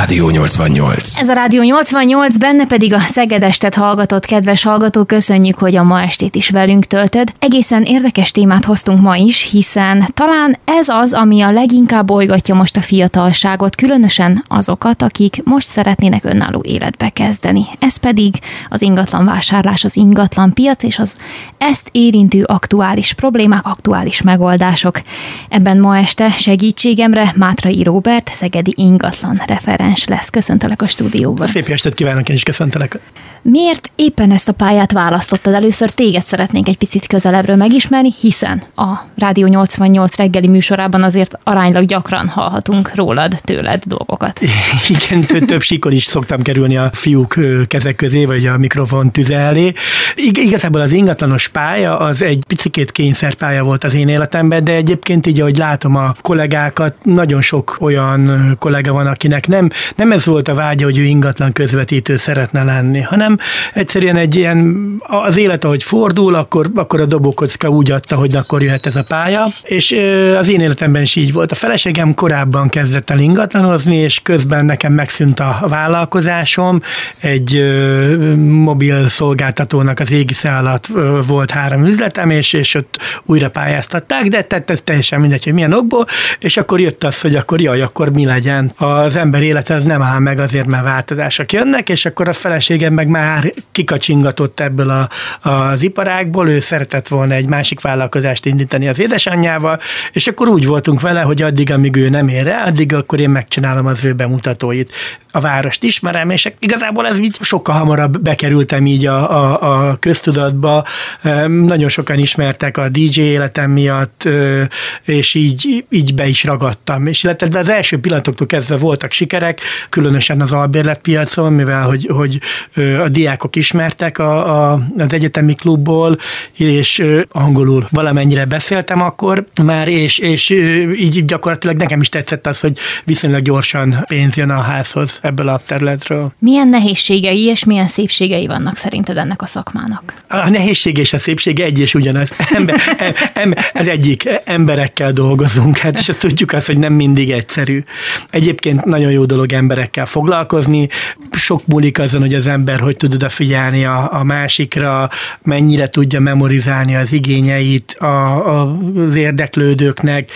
Rádió 88. Ez a Rádió 88, benne pedig a Szegedestet hallgatott kedves hallgató, köszönjük, hogy a ma estét is velünk töltöd. Egészen érdekes témát hoztunk ma is, hiszen talán ez az, ami a leginkább olygatja most a fiatalságot, különösen azokat, akik most szeretnének önálló életbe kezdeni. Ez pedig az ingatlan vásárlás, az ingatlan piac és az ezt érintő aktuális problémák, aktuális megoldások. Ebben ma este segítségemre Mátrai Róbert, Szegedi ingatlan referens lesz. Köszöntelek a stúdióban. Szép estét kívánok, én is köszöntelek. Miért éppen ezt a pályát választottad? Először téged szeretnénk egy picit közelebbről megismerni, hiszen a Rádió 88 reggeli műsorában azért aránylag gyakran hallhatunk rólad, tőled dolgokat. Igen, több, síkon is szoktam kerülni a fiúk kezek közé, vagy a mikrofon tüze elé. Igazából az ingatlanos pálya az egy picikét kényszerpálya volt az én életemben, de egyébként így, ahogy látom a kollégákat, nagyon sok olyan kollega van, akinek nem, nem ez volt a vágya, hogy ő ingatlan közvetítő szeretne lenni, hanem hanem egyszerűen egy ilyen, az élet ahogy fordul, akkor, akkor a dobókocka úgy adta, hogy akkor jöhet ez a pálya, és az én életemben is így volt. A feleségem korábban kezdett el ingatlanozni, és közben nekem megszűnt a vállalkozásom, egy mobil szolgáltatónak az égisze alatt volt három üzletem, és, és ott újra pályáztatták, de tett ez teljesen mindegy, hogy milyen okból, és akkor jött az, hogy akkor jaj, akkor mi legyen. Az ember élete az nem áll meg azért, mert változások jönnek, és akkor a feleségem meg már kikacsingatott ebből a, az iparágból, ő szeretett volna egy másik vállalkozást indítani az édesanyjával, és akkor úgy voltunk vele, hogy addig, amíg ő nem ér rá, addig akkor én megcsinálom az ő bemutatóit. A várost ismerem, és igazából ez így sokkal hamarabb bekerültem így a, a, a köztudatba. Nagyon sokan ismertek a DJ életem miatt, és így, így be is ragadtam. És illetve az első pillanatoktól kezdve voltak sikerek, különösen az albérletpiacon, mivel hogy, hogy a diákok ismertek a, a, az egyetemi klubból, és angolul valamennyire beszéltem akkor már, és, és így gyakorlatilag nekem is tetszett az, hogy viszonylag gyorsan pénz jön a házhoz ebből a területről. Milyen nehézségei és milyen szépségei vannak szerinted ennek a szakmának? A nehézség és a szépség egy és ugyanaz. Ember, em, em, ez egyik, emberekkel dolgozunk, hát és azt tudjuk azt, hogy nem mindig egyszerű. Egyébként nagyon jó dolog emberekkel foglalkozni, sok múlik azon, hogy az ember hogy tud odafigyelni a, a másikra, mennyire tudja memorizálni az igényeit a, a, az érdeklődőknek,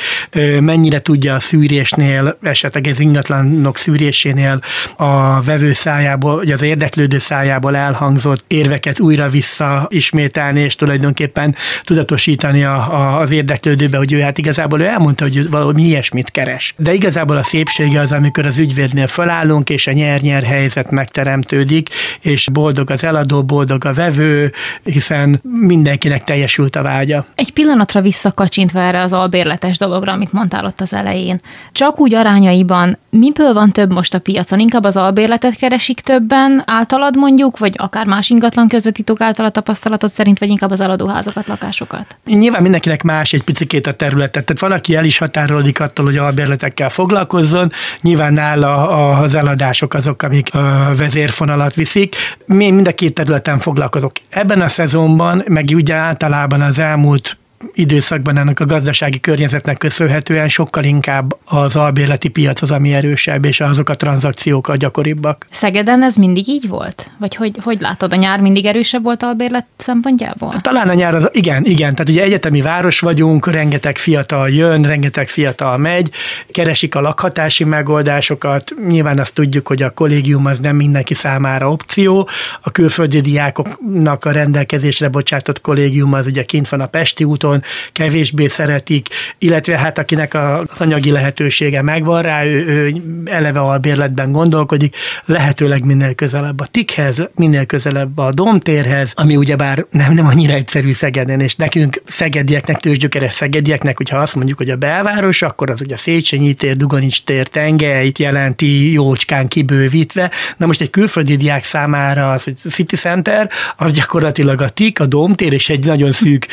mennyire tudja a szűrésnél, esetleg az ingatlanok szűrésénél a vevő szájából, vagy az érdeklődő szájából elhangzott érveket újra vissza ismételni, és tulajdonképpen tudatosítani a, a, az érdeklődőbe, hogy ő hát igazából ő elmondta, hogy valami ilyesmit keres. De igazából a szépsége az, amikor az ügyvédnél felállunk, és a nyer-nyer helyzet megteremtődik, és boldog az eladó, boldog a vevő, hiszen mindenkinek teljesült a vágya. Egy pillanatra visszakacsintva erre az albérletes dologra, amit mondtál ott az elején. Csak úgy arányaiban miből van több most a piacon? Inkább az albérletet keresik többen általad mondjuk, vagy akár más ingatlan közvetítők által a tapasztalatot szerint, vagy inkább az eladóházakat, lakásokat? Nyilván mindenkinek más egy picikét a területet. Tehát van, aki el is határolódik attól, hogy albérletekkel foglalkozzon. Nyilván nála az eladások azok, amik a vezérfonalat viszik. Mi mind a két területen foglalkozok. Ebben a szezonban, meg ugye általában az elmúlt időszakban ennek a gazdasági környezetnek köszönhetően sokkal inkább az albérleti piac az, ami erősebb, és azok a tranzakciók a gyakoribbak. Szegeden ez mindig így volt? Vagy hogy, hogy látod, a nyár mindig erősebb volt albérlet szempontjából? Talán a nyár az, igen, igen, tehát ugye egyetemi város vagyunk, rengeteg fiatal jön, rengeteg fiatal megy, keresik a lakhatási megoldásokat, nyilván azt tudjuk, hogy a kollégium az nem mindenki számára opció, a külföldi diákoknak a rendelkezésre bocsátott kollégium az ugye kint van a Pesti úton, otthon kevésbé szeretik, illetve hát akinek az anyagi lehetősége megvan rá, ő, ő eleve albérletben gondolkodik, lehetőleg minél közelebb a tikhez, minél közelebb a domtérhez, ami ugyebár nem, nem annyira egyszerű Szegeden, és nekünk szegedieknek, tőzsgyökeres szegedieknek, hogyha azt mondjuk, hogy a belváros, akkor az ugye Széchenyi tér, Dugonics tér, tengely jelenti jócskán kibővítve. Na most egy külföldi diák számára az, hogy City Center, az gyakorlatilag a TIK, a domtér és egy nagyon szűk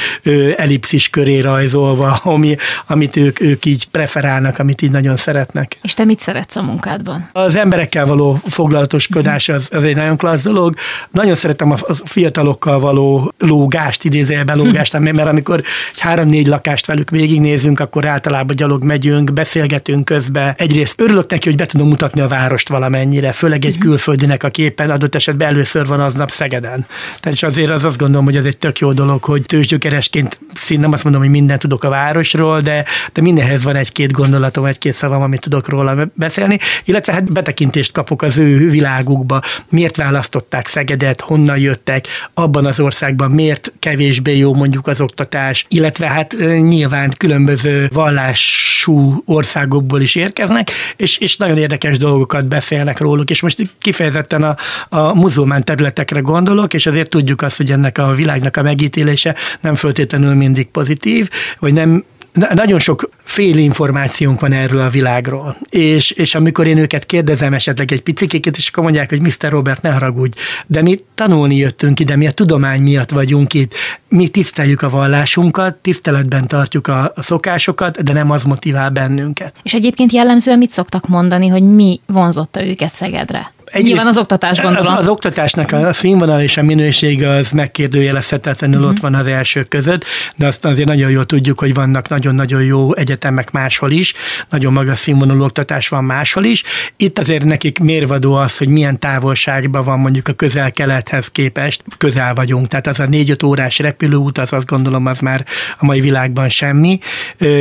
ellipszis köré rajzolva, ami, amit ők, ők így preferálnak, amit így nagyon szeretnek. És te mit szeretsz a munkádban? Az emberekkel való foglalatoskodás az, az egy nagyon klassz dolog. Nagyon szeretem a, a fiatalokkal való lógást, idézőjelben lógást, mert amikor egy három-négy lakást velük végignézünk, akkor általában gyalog megyünk, beszélgetünk közben. Egyrészt örülök neki, hogy be tudom mutatni a várost valamennyire, főleg egy külföldinek, aki éppen adott esetben először van aznap Szegeden. Tehát és azért az azt gondolom, hogy ez egy tök jó dolog, hogy tőzsgyökeresként szín nem azt mondom, hogy mindent tudok a városról, de, de mindenhez van egy-két gondolatom, egy-két szavam, amit tudok róla beszélni, illetve hát betekintést kapok az ő világukba, miért választották Szegedet, honnan jöttek, abban az országban miért kevésbé jó mondjuk az oktatás, illetve hát nyilván különböző vallású országokból is érkeznek, és, és nagyon érdekes dolgokat beszélnek róluk, és most kifejezetten a, a muzulmán területekre gondolok, és azért tudjuk azt, hogy ennek a világnak a megítélése nem föltétlenül mindig pozitív, vagy nem nagyon sok fél információnk van erről a világról, és, és amikor én őket kérdezem esetleg egy picikéket, és akkor mondják, hogy Mr. Robert, ne haragudj, de mi tanulni jöttünk ide, mi a tudomány miatt vagyunk itt, mi tiszteljük a vallásunkat, tiszteletben tartjuk a, a szokásokat, de nem az motivál bennünket. És egyébként jellemzően mit szoktak mondani, hogy mi vonzotta őket Szegedre? Egyrészt Nyilván az oktatás gondolom. Az, az oktatásnak a színvonal és a minősége az megkérdőjelezhetetlenül uh-huh. ott van az elsők között, de azt azért nagyon jól tudjuk, hogy vannak nagyon-nagyon jó egyetemek máshol is, nagyon magas színvonalú oktatás van máshol is. Itt azért nekik mérvadó az, hogy milyen távolságban van mondjuk a közel-kelethez képest, közel vagyunk, tehát az a négy-öt órás repülőút, az azt gondolom, az már a mai világban semmi,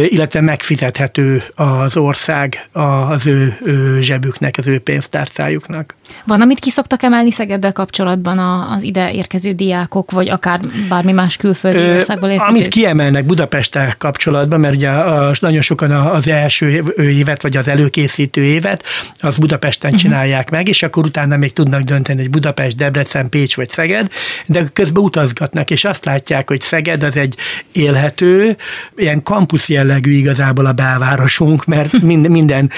illetve megfizethető az ország az ő zsebüknek, az ő pénztárcájuknak. Van, amit ki szoktak emelni Szegeddel kapcsolatban az ide érkező diákok, vagy akár bármi más külföldi Ö, országból érkező? Amit kiemelnek Budapesttel kapcsolatban, mert ugye a, nagyon sokan az első évet, vagy az előkészítő évet, az Budapesten uh-huh. csinálják meg, és akkor utána még tudnak dönteni, hogy Budapest, Debrecen, Pécs vagy Szeged, de közben utazgatnak, és azt látják, hogy Szeged az egy élhető, ilyen kampusz jellegű igazából a belvárosunk, mert minden, minden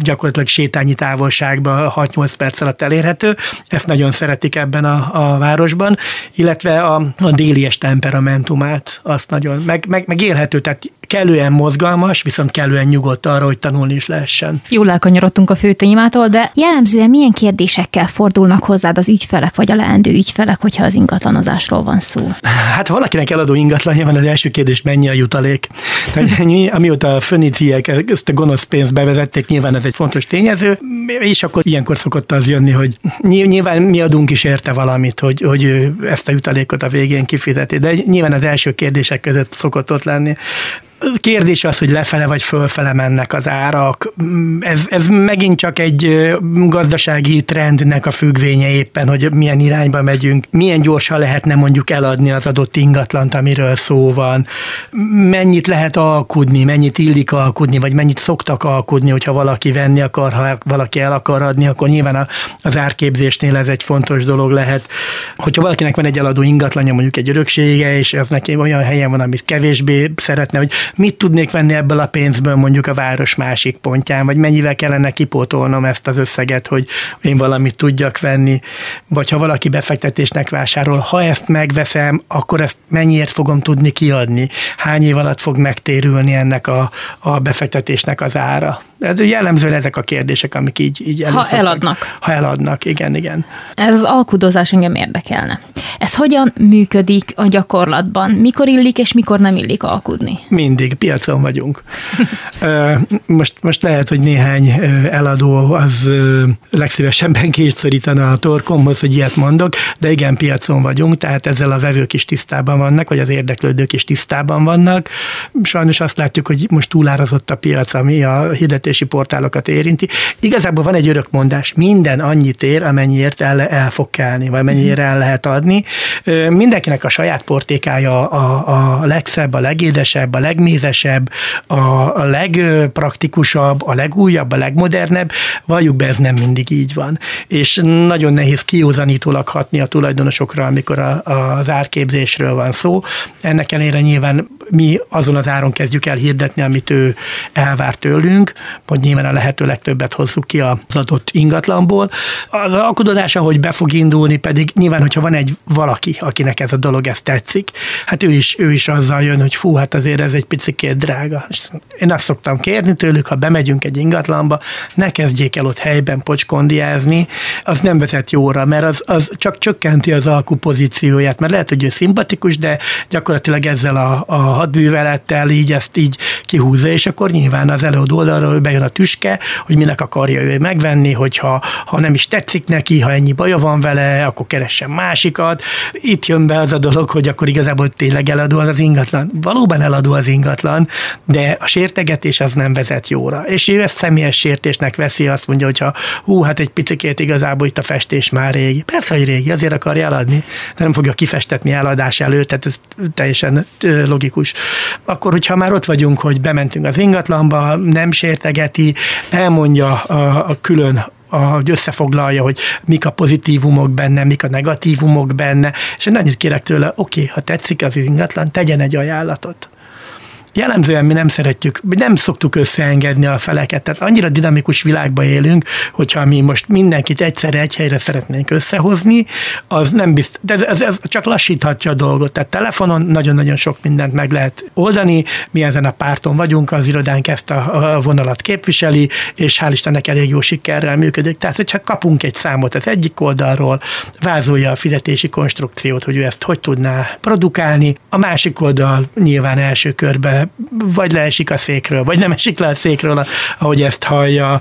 gyakorlatilag sétányi távolságban 6-8 perc alatt elérhető, ezt nagyon szeretik ebben a, a városban, illetve a, a délies temperamentumát, azt nagyon, meg, meg, meg élhető, tehát kellően mozgalmas, viszont kellően nyugodt arra, hogy tanulni is lehessen. Jól elkanyarodtunk a fő témától, de jellemzően milyen kérdésekkel fordulnak hozzád az ügyfelek, vagy a leendő ügyfelek, hogyha az ingatlanozásról van szó? Hát valakinek eladó ingatlanja van, az első kérdés mennyi a jutalék. Amióta a föníciek ezt a gonosz pénzt bevezették, nyilván ez egy fontos tényező, és akkor ilyenkor szokott az jönni, hogy nyilván mi adunk is érte valamit, hogy, hogy ezt a jutalékot a végén kifizeti, de nyilván az első kérdések között szokott ott lenni. Kérdés az, hogy lefele vagy fölfele mennek az árak. Ez, ez megint csak egy gazdasági trendnek a függvénye éppen, hogy milyen irányba megyünk, milyen gyorsan lehetne mondjuk eladni az adott ingatlant, amiről szó van, mennyit lehet alkudni, mennyit illik alkudni, vagy mennyit szoktak alkudni, hogyha valaki venni akar, ha valaki el akar adni, akkor nyilván az árképzésnél ez egy fontos dolog lehet. Hogyha valakinek van egy eladó ingatlanja, mondjuk egy öröksége, és ez neki olyan helyen van, amit kevésbé szeretne, hogy mit tudnék venni ebből a pénzből mondjuk a város másik pontján, vagy mennyivel kellene kipótolnom ezt az összeget, hogy én valamit tudjak venni, vagy ha valaki befektetésnek vásárol, ha ezt megveszem, akkor ezt mennyiért fogom tudni kiadni, hány év alatt fog megtérülni ennek a, a befektetésnek az ára. Ez jellemzően ezek a kérdések, amik így, így Ha eladnak. Ha eladnak, igen, igen. Ez az alkudozás engem érdekelne. Ez hogyan működik a gyakorlatban? Mikor illik és mikor nem illik alkudni? Mindig, piacon vagyunk. most, most lehet, hogy néhány eladó az legszívesebben kétszorítana a torkomhoz, hogy ilyet mondok, de igen, piacon vagyunk, tehát ezzel a vevők is tisztában vannak, vagy az érdeklődők is tisztában vannak. Sajnos azt látjuk, hogy most túlárazott a piac, ami a hirdetési portálokat érinti. Igazából van egy örök mondás, minden annyit ér, amennyiért el, el fog kelni, vagy mennyire el lehet adni. Mindenkinek a saját portékája a, a legszebb, a legédesebb, a legmézesebb, a, a legpraktikusabb, a legújabb, a legmodernebb. Valljuk be, ez nem mindig így van. És nagyon nehéz kiózanítólag hatni a tulajdonosokra, amikor a, az árképzésről van szó. Ennek ellenére nyilván mi azon az áron kezdjük el hirdetni, amit ő elvár tőlünk, hogy nyilván a lehető legtöbbet hozzuk ki az adott ingatlanból. Az alkododása, hogy be fog indulni, pedig nyilván, hogyha van egy valaki, akinek ez a dolog ezt tetszik, hát ő is, ő is azzal jön, hogy fú, hát azért ez egy picit drága. Én azt szoktam kérni tőlük, ha bemegyünk egy ingatlanba, ne kezdjék el ott helyben pocskondiázni, az nem vezet jóra, mert az, az csak csökkenti az alkupozícióját, mert lehet, hogy ő szimpatikus, de gyakorlatilag ezzel a, a hadművelettel így ezt így kihúzza, és akkor nyilván az előadó oldalról bejön a tüske, hogy minek akarja ő megvenni, hogyha ha nem is tetszik neki, ha ennyi baja van vele, akkor keressen másikat. Itt jön be az a dolog, hogy akkor igazából tényleg eladó az az ingatlan. Valóban eladó az ingatlan, de a sértegetés az nem vezet jóra. És ő ezt személyes sértésnek veszi, azt mondja, hogy ha hú, hát egy picikét igazából itt a festés már régi. Persze, hogy régi, azért akarja eladni, de nem fogja kifestetni eladás előtt, tehát ez teljesen logikus. Akkor, hogyha már ott vagyunk, hogy bementünk az ingatlanba, nem sértegeti, elmondja a, a külön hogy összefoglalja, hogy mik a pozitívumok benne, mik a negatívumok benne, és én annyit kérek tőle, oké, okay, ha tetszik az ingatlan, tegyen egy ajánlatot jellemzően mi nem szeretjük, nem szoktuk összeengedni a feleket, tehát annyira dinamikus világban élünk, hogyha mi most mindenkit egyszerre egy helyre szeretnénk összehozni, az nem biztos, de ez, ez csak lassíthatja a dolgot. Tehát telefonon nagyon-nagyon sok mindent meg lehet oldani, mi ezen a párton vagyunk, az irodánk ezt a vonalat képviseli, és hál' Istennek elég jó sikerrel működik. Tehát, hogyha kapunk egy számot az egyik oldalról, vázolja a fizetési konstrukciót, hogy ő ezt hogy tudná produkálni, a másik oldal nyilván első körben vagy leesik a székről, vagy nem esik le a székről, ahogy ezt hallja.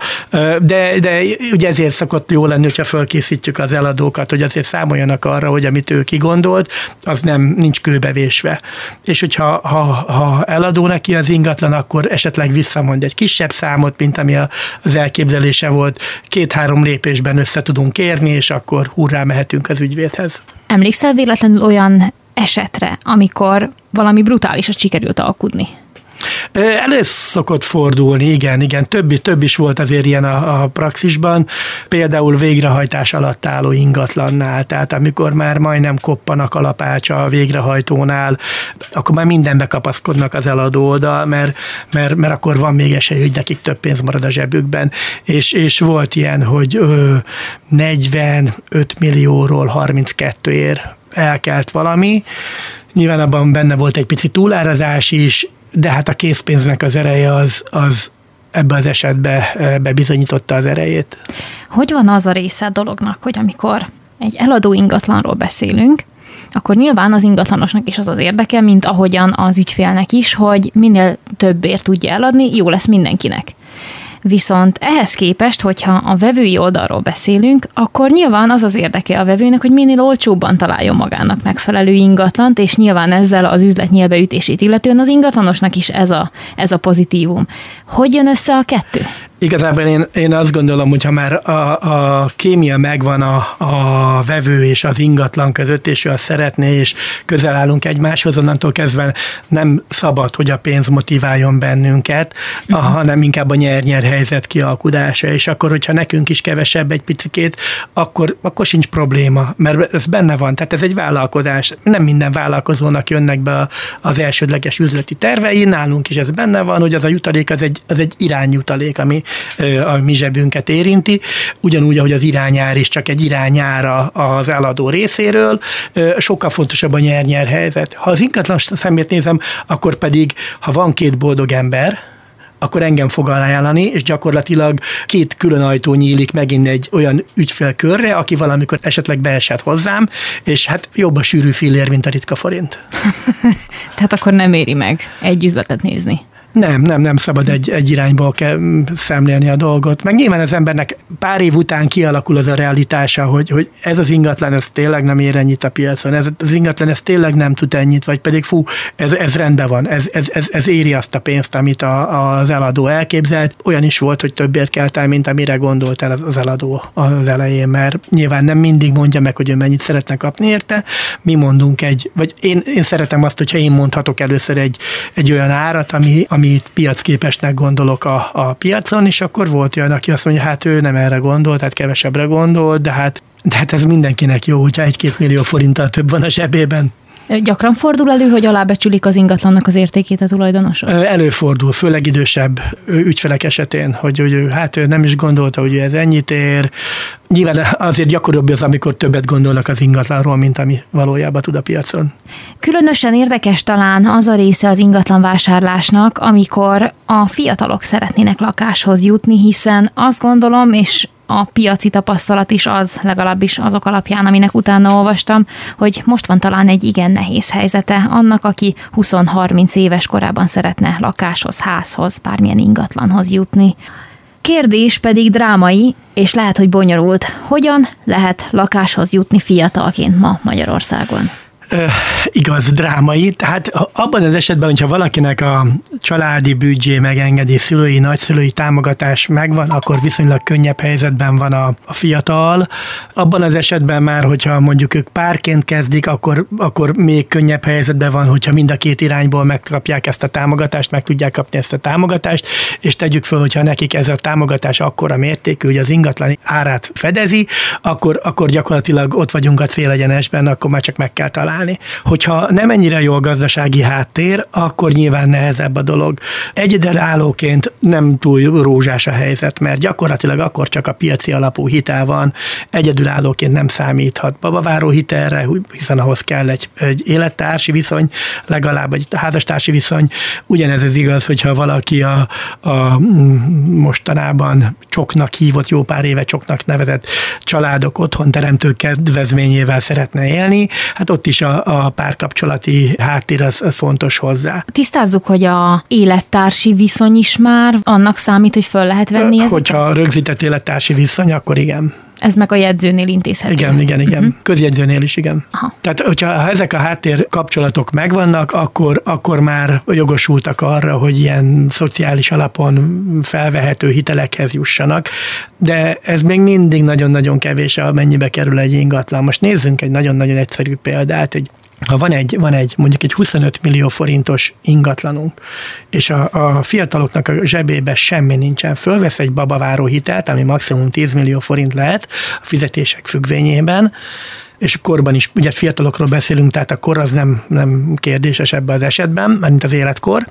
De, de ugye ezért szokott jó lenni, hogyha felkészítjük az eladókat, hogy azért számoljanak arra, hogy amit ő kigondolt, az nem nincs kőbevésve. És hogyha ha, ha eladó neki az ingatlan, akkor esetleg visszamond egy kisebb számot, mint ami az elképzelése volt, két-három lépésben össze tudunk érni, és akkor hurrá mehetünk az ügyvédhez. Emlékszel véletlenül olyan esetre, amikor valami brutálisat sikerült alkudni? Elő szokott fordulni, igen, igen, több, több is volt azért ilyen a, a praxisban, például végrehajtás alatt álló ingatlannál, tehát amikor már majdnem koppan a kalapácsa a végrehajtónál, akkor már mindenbe kapaszkodnak az eladó oldal, mert, mert, mert akkor van még esély, hogy nekik több pénz marad a zsebükben, és, és volt ilyen, hogy ö, 45 millióról 32 ér elkelt valami, Nyilván abban benne volt egy pici túlárazás is, de hát a készpénznek az ereje az, az ebbe az esetbe bebizonyította az erejét. Hogy van az a része a dolognak, hogy amikor egy eladó ingatlanról beszélünk, akkor nyilván az ingatlanosnak is az az érdeke, mint ahogyan az ügyfélnek is, hogy minél többért tudja eladni, jó lesz mindenkinek. Viszont ehhez képest, hogyha a vevői oldalról beszélünk, akkor nyilván az az érdeke a vevőnek, hogy minél olcsóbban találjon magának megfelelő ingatlant, és nyilván ezzel az üzlet nyilbeütését illetően az ingatlanosnak is ez a, ez a pozitívum. Hogy jön össze a kettő? Igazából én, én azt gondolom, hogy ha már a, a kémia megvan a, a vevő és az ingatlan között, és ő azt szeretné, és közel állunk egymáshoz, onnantól kezdve nem szabad, hogy a pénz motiváljon bennünket, uh-huh. hanem inkább a nyer-nyer helyzet kialkudása, és akkor, hogyha nekünk is kevesebb egy picikét, akkor, akkor sincs probléma, mert ez benne van, tehát ez egy vállalkozás. Nem minden vállalkozónak jönnek be az elsődleges üzleti tervei, nálunk is ez benne van, hogy az a jutalék az egy, az egy irányjutalék, ami a mi zsebünket érinti, ugyanúgy, ahogy az irányár is csak egy irányára az eladó részéről, sokkal fontosabb a nyer-nyer helyzet. Ha az ingatlan szemét nézem, akkor pedig, ha van két boldog ember, akkor engem fog ajánlani, és gyakorlatilag két külön ajtó nyílik megint egy olyan ügyfélkörre, aki valamikor esetleg beesett hozzám, és hát jobb a sűrű fillér, mint a ritka forint. Tehát akkor nem éri meg egy üzletet nézni. Nem, nem, nem szabad egy, egy irányból kell szemlélni a dolgot. Meg nyilván az embernek pár év után kialakul az a realitása, hogy, hogy ez az ingatlan, ez tényleg nem ér ennyit a piacon, ez az ingatlan, ez tényleg nem tud ennyit, vagy pedig fú, ez, ez rendben van, ez, ez, ez, ez éri azt a pénzt, amit a, az eladó elképzelt. Olyan is volt, hogy többért kelt el, mint amire gondolt el az eladó az elején, mert nyilván nem mindig mondja meg, hogy ő mennyit szeretne kapni érte. Mi mondunk egy, vagy én, én szeretem azt, hogyha én mondhatok először egy, egy olyan árat, ami, ami amit piacképesnek gondolok a, a piacon, és akkor volt olyan, aki azt mondja, hát ő nem erre gondol, tehát kevesebbre gondol, de hát, de hát ez mindenkinek jó, hogyha egy-két millió forinttal több van a zsebében. Gyakran fordul elő, hogy alábecsülik az ingatlannak az értékét a tulajdonosok? Előfordul, főleg idősebb ügyfelek esetén, hogy, hogy hát ő nem is gondolta, hogy ez ennyit ér. Nyilván azért gyakoribb az, amikor többet gondolnak az ingatlanról, mint ami valójában tud a piacon. Különösen érdekes talán az a része az ingatlan vásárlásnak, amikor a fiatalok szeretnének lakáshoz jutni, hiszen azt gondolom, és a piaci tapasztalat is az, legalábbis azok alapján, aminek utána olvastam, hogy most van talán egy igen nehéz helyzete annak, aki 20-30 éves korában szeretne lakáshoz, házhoz, bármilyen ingatlanhoz jutni. Kérdés pedig drámai, és lehet, hogy bonyolult. Hogyan lehet lakáshoz jutni fiatalként ma Magyarországon? Igaz drámai. Tehát abban az esetben, hogyha valakinek a családi büdzsé megengedi, szülői, nagyszülői támogatás megvan, akkor viszonylag könnyebb helyzetben van a, a fiatal. Abban az esetben már, hogyha mondjuk ők párként kezdik, akkor, akkor még könnyebb helyzetben van, hogyha mind a két irányból megkapják ezt a támogatást, meg tudják kapni ezt a támogatást, és tegyük föl, hogyha nekik ez a támogatás akkora mértékű, hogy az ingatlan árát fedezi, akkor, akkor gyakorlatilag ott vagyunk a célegyenesben, akkor már csak meg kell találni találni. Hogyha nem ennyire jó a gazdasági háttér, akkor nyilván nehezebb a dolog. Egyedülállóként nem túl rózsás a helyzet, mert gyakorlatilag akkor csak a piaci alapú hitel van, egyedülállóként nem számíthat babaváró hitelre, hiszen ahhoz kell egy, egy élettársi viszony, legalább egy házastársi viszony. Ugyanez az igaz, hogyha valaki a, a mostanában csoknak hívott, jó pár éve csoknak nevezett családok otthon teremtő kedvezményével szeretne élni, hát ott is a, a párkapcsolati háttér az fontos hozzá. Tisztázzuk, hogy a élettársi viszony is már annak számít, hogy föl lehet venni ezeket? Hogyha rögzített élettársi viszony, akkor igen. Ez meg a jegyzőnél intézhető. Igen, igen, igen. Uh-huh. Közjegyzőnél is, igen. Aha. Tehát, hogyha ha ezek a háttér kapcsolatok megvannak, akkor, akkor már jogosultak arra, hogy ilyen szociális alapon felvehető hitelekhez jussanak, de ez még mindig nagyon-nagyon kevés, amennyibe kerül egy ingatlan. Most nézzünk egy nagyon-nagyon egyszerű példát, egy ha van egy, van egy mondjuk egy 25 millió forintos ingatlanunk, és a, a fiataloknak a zsebébe semmi nincsen, fölvesz egy babaváró hitelt, ami maximum 10 millió forint lehet a fizetések függvényében, és korban is, ugye fiatalokról beszélünk, tehát a kor az nem, nem kérdéses ebben az esetben, mint az életkor,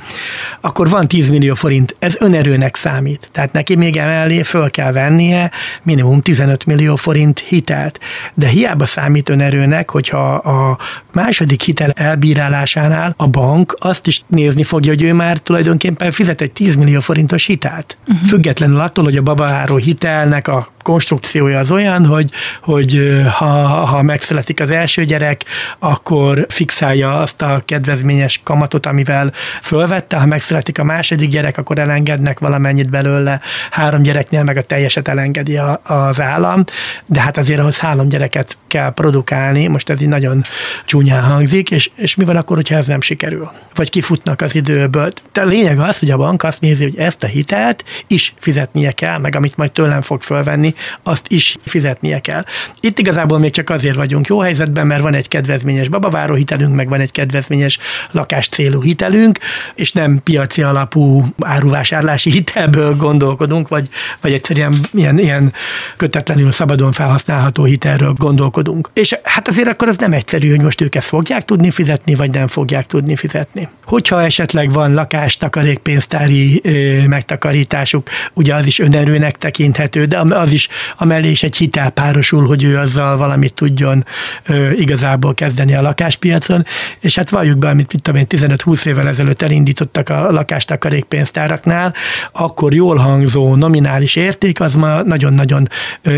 akkor van 10 millió forint, ez önerőnek számít. Tehát neki még emellé föl kell vennie minimum 15 millió forint hitelt. De hiába számít önerőnek, hogyha a második hitel elbírálásánál a bank azt is nézni fogja, hogy ő már tulajdonképpen fizet egy 10 millió forintos hitelt. Uh-huh. Függetlenül attól, hogy a babáró hitelnek a konstrukciója az olyan, hogy, hogy ha, ha megszületik az első gyerek, akkor fixálja azt a kedvezményes kamatot, amivel fölvette, ha megszületik a második gyerek, akkor elengednek valamennyit belőle, három gyereknél meg a teljeset elengedi a, az állam, de hát azért ahhoz három gyereket kell produkálni, most ez így nagyon csúnyán hangzik, és, és mi van akkor, hogyha ez nem sikerül? Vagy kifutnak az időből. De a lényeg az, hogy a bank azt nézi, hogy ezt a hitelt is fizetnie kell, meg amit majd tőlem fog fölvenni, azt is fizetnie kell. Itt igazából még csak azért vagyunk jó helyzetben, mert van egy kedvezményes babaváró hitelünk, meg van egy kedvezményes lakás célú hitelünk, és nem piaci alapú áruvásárlási hitelből gondolkodunk, vagy, vagy egyszerűen ilyen, ilyen kötetlenül szabadon felhasználható hitelről gondolkodunk. És hát azért akkor az nem egyszerű, hogy most ők ezt fogják tudni fizetni, vagy nem fogják tudni fizetni. Hogyha esetleg van lakás, takarék, pénztári ö, megtakarításuk, ugye az is önerőnek tekinthető, de az is is, amellé is egy hitel párosul, hogy ő azzal valamit tudjon ö, igazából kezdeni a lakáspiacon, és hát valljuk be, amit itt 15-20 évvel ezelőtt elindítottak a lakástakarékpénztáraknál, akkor jól hangzó nominális érték az ma nagyon-nagyon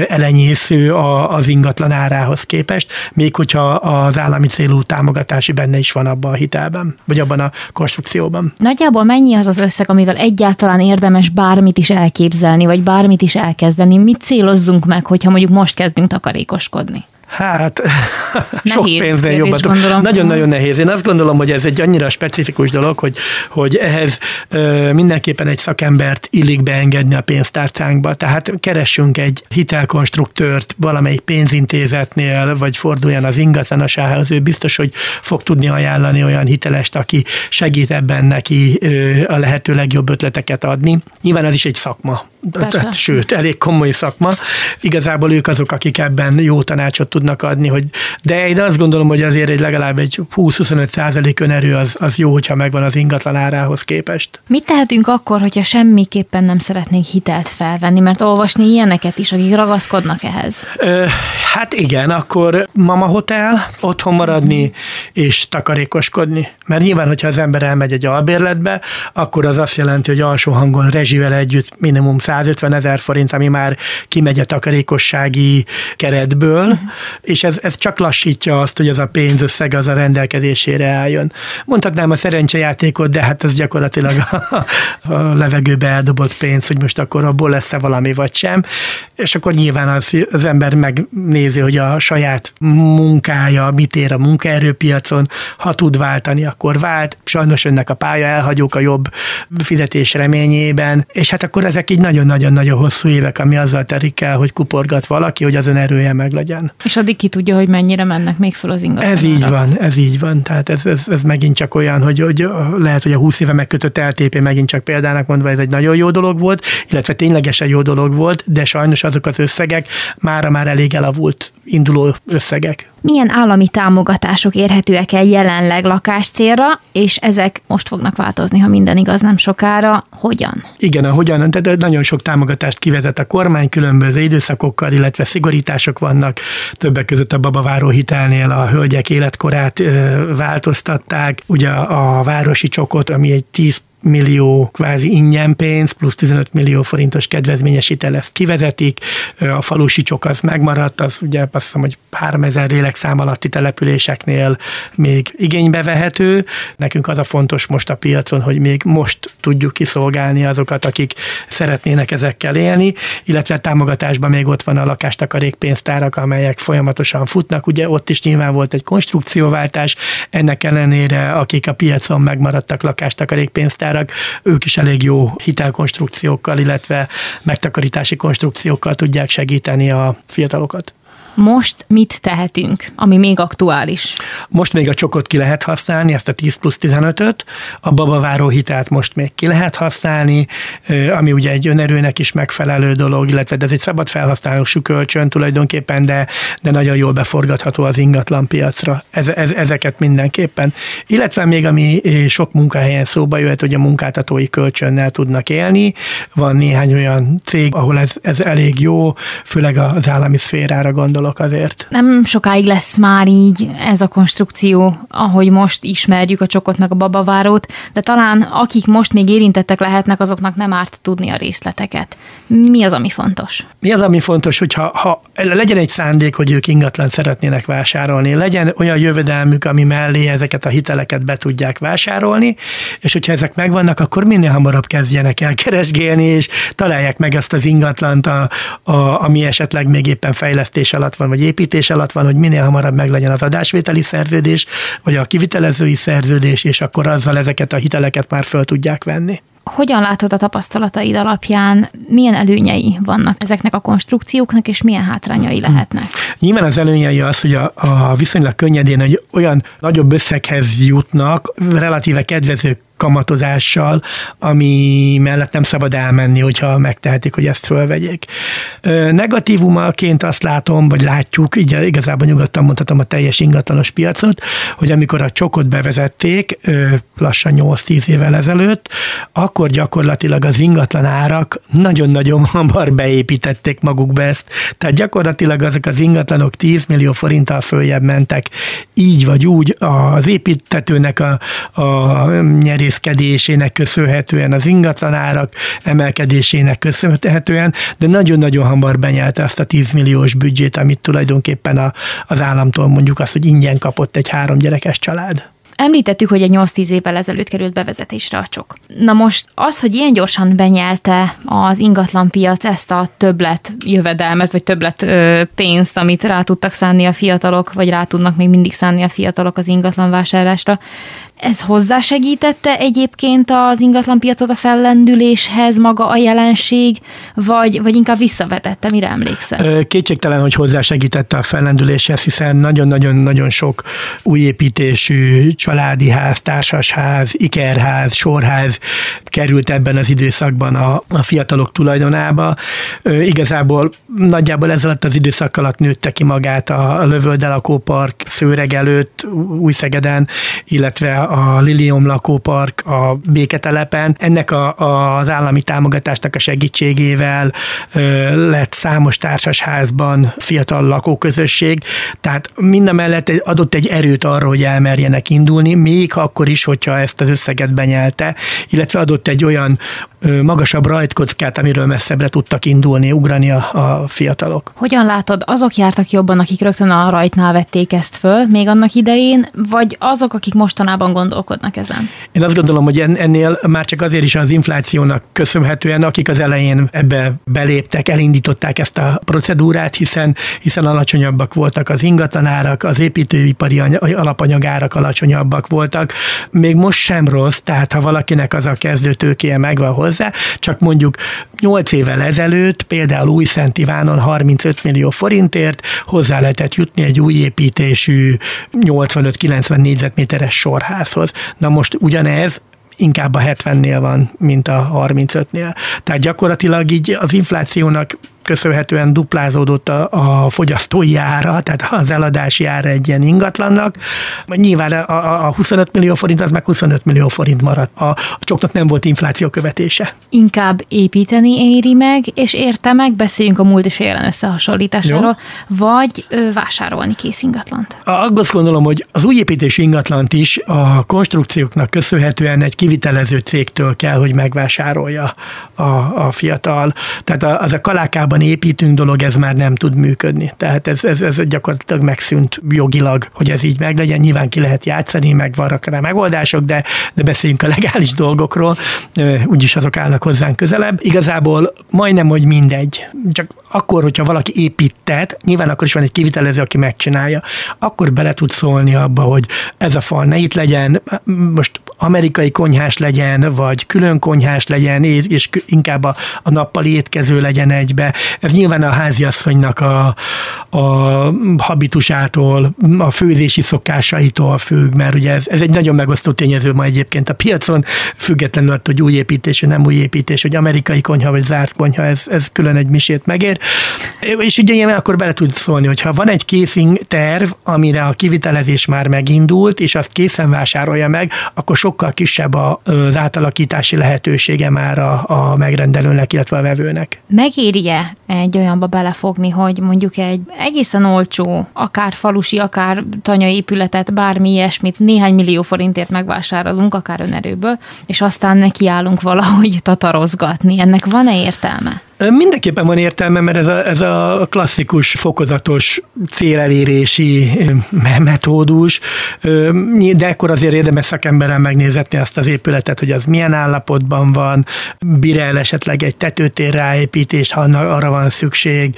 elenyésző az ingatlan árához képest, még hogyha az állami célú támogatási benne is van abban a hitelben, vagy abban a konstrukcióban. Nagyjából mennyi az az összeg, amivel egyáltalán érdemes bármit is elképzelni, vagy bármit is elkezdeni? Mit célozzunk meg, hogyha mondjuk most kezdünk takarékoskodni? Hát, sok pénznél jobban. Nagyon-nagyon nehéz. Én azt gondolom, hogy ez egy annyira specifikus dolog, hogy, hogy ehhez ö, mindenképpen egy szakembert illik beengedni a pénztárcánkba. Tehát keressünk egy hitelkonstruktőrt valamelyik pénzintézetnél, vagy forduljon az ingatlanosához. Ő biztos, hogy fog tudni ajánlani olyan hitelest, aki segít ebben neki ö, a lehető legjobb ötleteket adni. Nyilván az is egy szakma tehát, sőt, elég komoly szakma. Igazából ők azok, akik ebben jó tanácsot tudnak adni, hogy de én azt gondolom, hogy azért egy legalább egy 20-25 százalék önerő az, az jó, hogyha megvan az ingatlan árához képest. Mit tehetünk akkor, hogyha semmiképpen nem szeretnénk hitelt felvenni, mert olvasni ilyeneket is, akik ragaszkodnak ehhez? Ö, hát igen, akkor mama hotel, otthon maradni és takarékoskodni. Mert nyilván, hogyha az ember elmegy egy albérletbe, akkor az azt jelenti, hogy alsó hangon rezsivel együtt minimum 150 ezer forint, ami már kimegy a takarékossági keretből, uh-huh. és ez, ez csak lassítja azt, hogy az a pénzösszeg az a rendelkezésére álljon. Mondhatnám a szerencsejátékot, de hát ez gyakorlatilag a, a levegőbe eldobott pénz, hogy most akkor abból lesz-e valami vagy sem. És akkor nyilván az, az ember megnézi, hogy a saját munkája mit ér a munkaerőpiacon, ha tud váltani, akkor vált. Sajnos önnek a pálya elhagyók a jobb fizetés reményében, és hát akkor ezek így nagyon-nagyon-nagyon hosszú évek, ami azzal terik el, hogy kuporgat valaki, hogy az ön erője meg legyen. És addig ki tudja, hogy mennyire mennek még fel az ingatlanok. Ez így van, ez így van. Tehát ez, ez, ez megint csak olyan, hogy, hogy lehet, hogy a 20 éve megkötött LTP megint csak példának mondva, ez egy nagyon jó dolog volt, illetve ténylegesen jó dolog volt, de sajnos azok az összegek mára már elég elavult induló összegek. Milyen állami támogatások érhetőek el jelenleg lakáscélra, és ezek most fognak változni, ha minden igaz nem sokára. Hogyan? Igen, a hogyan, de nagyon sok támogatást kivezet a kormány különböző időszakokkal, illetve szigorítások vannak. Többek között a babaváró hitelnél a hölgyek életkorát változtatták. Ugye a városi csokot, ami egy 10 millió kvázi ingyen pénz, plusz 15 millió forintos kedvezményes hitel, ezt kivezetik, a falusi csok az megmaradt, az ugye azt hiszem, hogy 3000 lélekszám alatti településeknél még igénybe vehető. Nekünk az a fontos most a piacon, hogy még most tudjuk kiszolgálni azokat, akik szeretnének ezekkel élni, illetve támogatásban még ott van a lakástakarékpénztárak, amelyek folyamatosan futnak. Ugye ott is nyilván volt egy konstrukcióváltás, ennek ellenére akik a piacon megmaradtak lakástakarékpénztárak, árak, ők is elég jó hitelkonstrukciókkal, illetve megtakarítási konstrukciókkal tudják segíteni a fiatalokat. Most mit tehetünk, ami még aktuális? Most még a csokot ki lehet használni, ezt a 10 plusz 15-öt, a babaváró hitelt most még ki lehet használni, ami ugye egy önerőnek is megfelelő dolog, illetve ez egy szabad felhasználású kölcsön tulajdonképpen, de, de nagyon jól beforgatható az ingatlan piacra. Ez, ez, ezeket mindenképpen. Illetve még ami sok munkahelyen szóba jöhet, hogy a munkáltatói kölcsönnel tudnak élni. Van néhány olyan cég, ahol ez, ez elég jó, főleg az állami szférára gondolok gondolok azért. Nem sokáig lesz már így ez a konstrukció, ahogy most ismerjük a csokot meg a babavárót, de talán akik most még érintettek lehetnek, azoknak nem árt tudni a részleteket. Mi az, ami fontos? Mi az, ami fontos, hogy ha, ha legyen egy szándék, hogy ők ingatlan szeretnének vásárolni, legyen olyan jövedelmük, ami mellé ezeket a hiteleket be tudják vásárolni, és hogyha ezek megvannak, akkor minél hamarabb kezdjenek el keresgélni, és találják meg azt az ingatlant, a, a, ami esetleg még éppen fejlesztés alatt van, vagy építés alatt van, hogy minél hamarabb meglegyen az adásvételi szerződés, vagy a kivitelezői szerződés, és akkor azzal ezeket a hiteleket már föl tudják venni. Hogyan látod a tapasztalataid alapján, milyen előnyei vannak ezeknek a konstrukcióknak, és milyen hátrányai lehetnek? Nyilván az előnyei az, hogy a, a viszonylag könnyedén egy olyan nagyobb összeghez jutnak, relatíve kedvező kamatozással, ami mellett nem szabad elmenni, hogyha megtehetik, hogy ezt fölvegyék. Negatívumaként azt látom, vagy látjuk, így igazából nyugodtan mondhatom a teljes ingatlanos piacot, hogy amikor a csokot bevezették, lassan 8-10 évvel ezelőtt, akkor gyakorlatilag az ingatlan árak nagyon-nagyon hamar beépítették magukba ezt. Tehát gyakorlatilag azok az ingatlanok 10 millió forinttal följebb mentek. Így vagy úgy az építetőnek a, a nyerés merészkedésének köszönhetően, az ingatlanárak emelkedésének köszönhetően, de nagyon-nagyon hamar benyelte azt a 10 milliós büdzsét, amit tulajdonképpen a, az államtól mondjuk azt, hogy ingyen kapott egy három gyerekes család. Említettük, hogy egy 8-10 évvel ezelőtt került bevezetésre a csok. Na most az, hogy ilyen gyorsan benyelte az ingatlanpiac ezt a többlet jövedelmet, vagy többlet ö, pénzt, amit rá tudtak szánni a fiatalok, vagy rá tudnak még mindig szánni a fiatalok az ingatlan vásárlásra, Ez hozzásegítette egyébként az ingatlanpiacot a fellendüléshez maga a jelenség, vagy, vagy inkább visszavetette, mire emlékszel? Kétségtelen, hogy hozzásegítette a fellendüléshez, hiszen nagyon-nagyon-nagyon sok újépítésű családi ház, társasház, ikerház, sorház került ebben az időszakban a, a fiatalok tulajdonába. Igazából nagyjából ez alatt az időszak alatt nőtte ki magát a Lövöldel lakópark Szőreg előtt, Újszegeden, illetve a Lilium lakópark a Béketelepen. Ennek a, a, az állami támogatásnak a segítségével ö, lett számos társasházban fiatal lakóközösség, tehát minden mellett adott egy erőt arra, hogy elmerjenek indulni, még akkor is, hogyha ezt az összeget benyelte, illetve adott egy olyan magasabb rajtkockát, amiről messzebbre tudtak indulni, ugrani a, a fiatalok. Hogyan látod, azok jártak jobban, akik rögtön a rajtnál vették ezt föl, még annak idején, vagy azok, akik mostanában gondolkodnak ezen? Én azt gondolom, hogy ennél már csak azért is az inflációnak köszönhetően, akik az elején ebbe beléptek, elindították ezt a procedúrát, hiszen, hiszen alacsonyabbak voltak az ingatlanárak, az építőipari alapanyagárak alacsonyabbak voltak. Még most sem rossz, tehát ha valakinek az a kezdőtőkéje megvan hozzá, csak mondjuk 8 évvel ezelőtt például új Szent Ivánon 35 millió forintért hozzá lehetett jutni egy új építésű 85-90 négyzetméteres sorházhoz. Na most ugyanez inkább a 70-nél van, mint a 35-nél. Tehát gyakorlatilag így az inflációnak köszönhetően duplázódott a, a fogyasztói ára, tehát az eladási ára egy ilyen ingatlannak. Nyilván a, a 25 millió forint az meg 25 millió forint maradt. A, a csoknak nem volt infláció követése. Inkább építeni éri meg, és érte meg, beszéljünk a múlt és jelen összehasonlításáról, Jó. vagy ö, vásárolni kész ingatlant. Azt gondolom, hogy az új építésű ingatlant is a konstrukcióknak köszönhetően egy kivitelező cégtől kell, hogy megvásárolja a, a fiatal. Tehát az a kalákában Európában építünk dolog, ez már nem tud működni. Tehát ez, ez, ez gyakorlatilag megszűnt jogilag, hogy ez így meglegyen. Nyilván ki lehet játszani, meg vannak rá megoldások, de, de beszéljünk a legális dolgokról, úgyis azok állnak hozzánk közelebb. Igazából majdnem, hogy mindegy. Csak akkor, hogyha valaki építet, nyilván akkor is van egy kivitelező, aki megcsinálja, akkor bele tud szólni abba, hogy ez a fal ne itt legyen, most amerikai konyhás legyen, vagy külön konyhás legyen, és inkább a, a nappali étkező legyen egybe. Ez nyilván a háziasszonynak a, a habitusától, a főzési szokásaitól függ, mert ugye ez, ez egy nagyon megosztó tényező ma egyébként a piacon, függetlenül attól, hogy új építés, vagy nem új építés, hogy amerikai konyha, vagy zárt konyha, ez, ez külön egy misét megér. És ugye ilyen akkor bele tud szólni, hogy ha van egy készing terv, amire a kivitelezés már megindult, és azt készen vásárolja meg, akkor sokkal kisebb az átalakítási lehetősége már a, a megrendelőnek, illetve a vevőnek. Megéri-e egy olyanba belefogni, hogy mondjuk egy egészen olcsó, akár falusi, akár tanyaépületet, bármi ilyesmit néhány millió forintért megvásárolunk, akár önerőből, és aztán nekiállunk valahogy tatarozgatni. Ennek van-e értelme? Mindenképpen van értelme, mert ez a, ez a klasszikus, fokozatos célelérési metódus, de akkor azért érdemes szakemberrel megnézetni azt az épületet, hogy az milyen állapotban van, bír el esetleg egy tetőtér ráépítés, ha arra van szükség,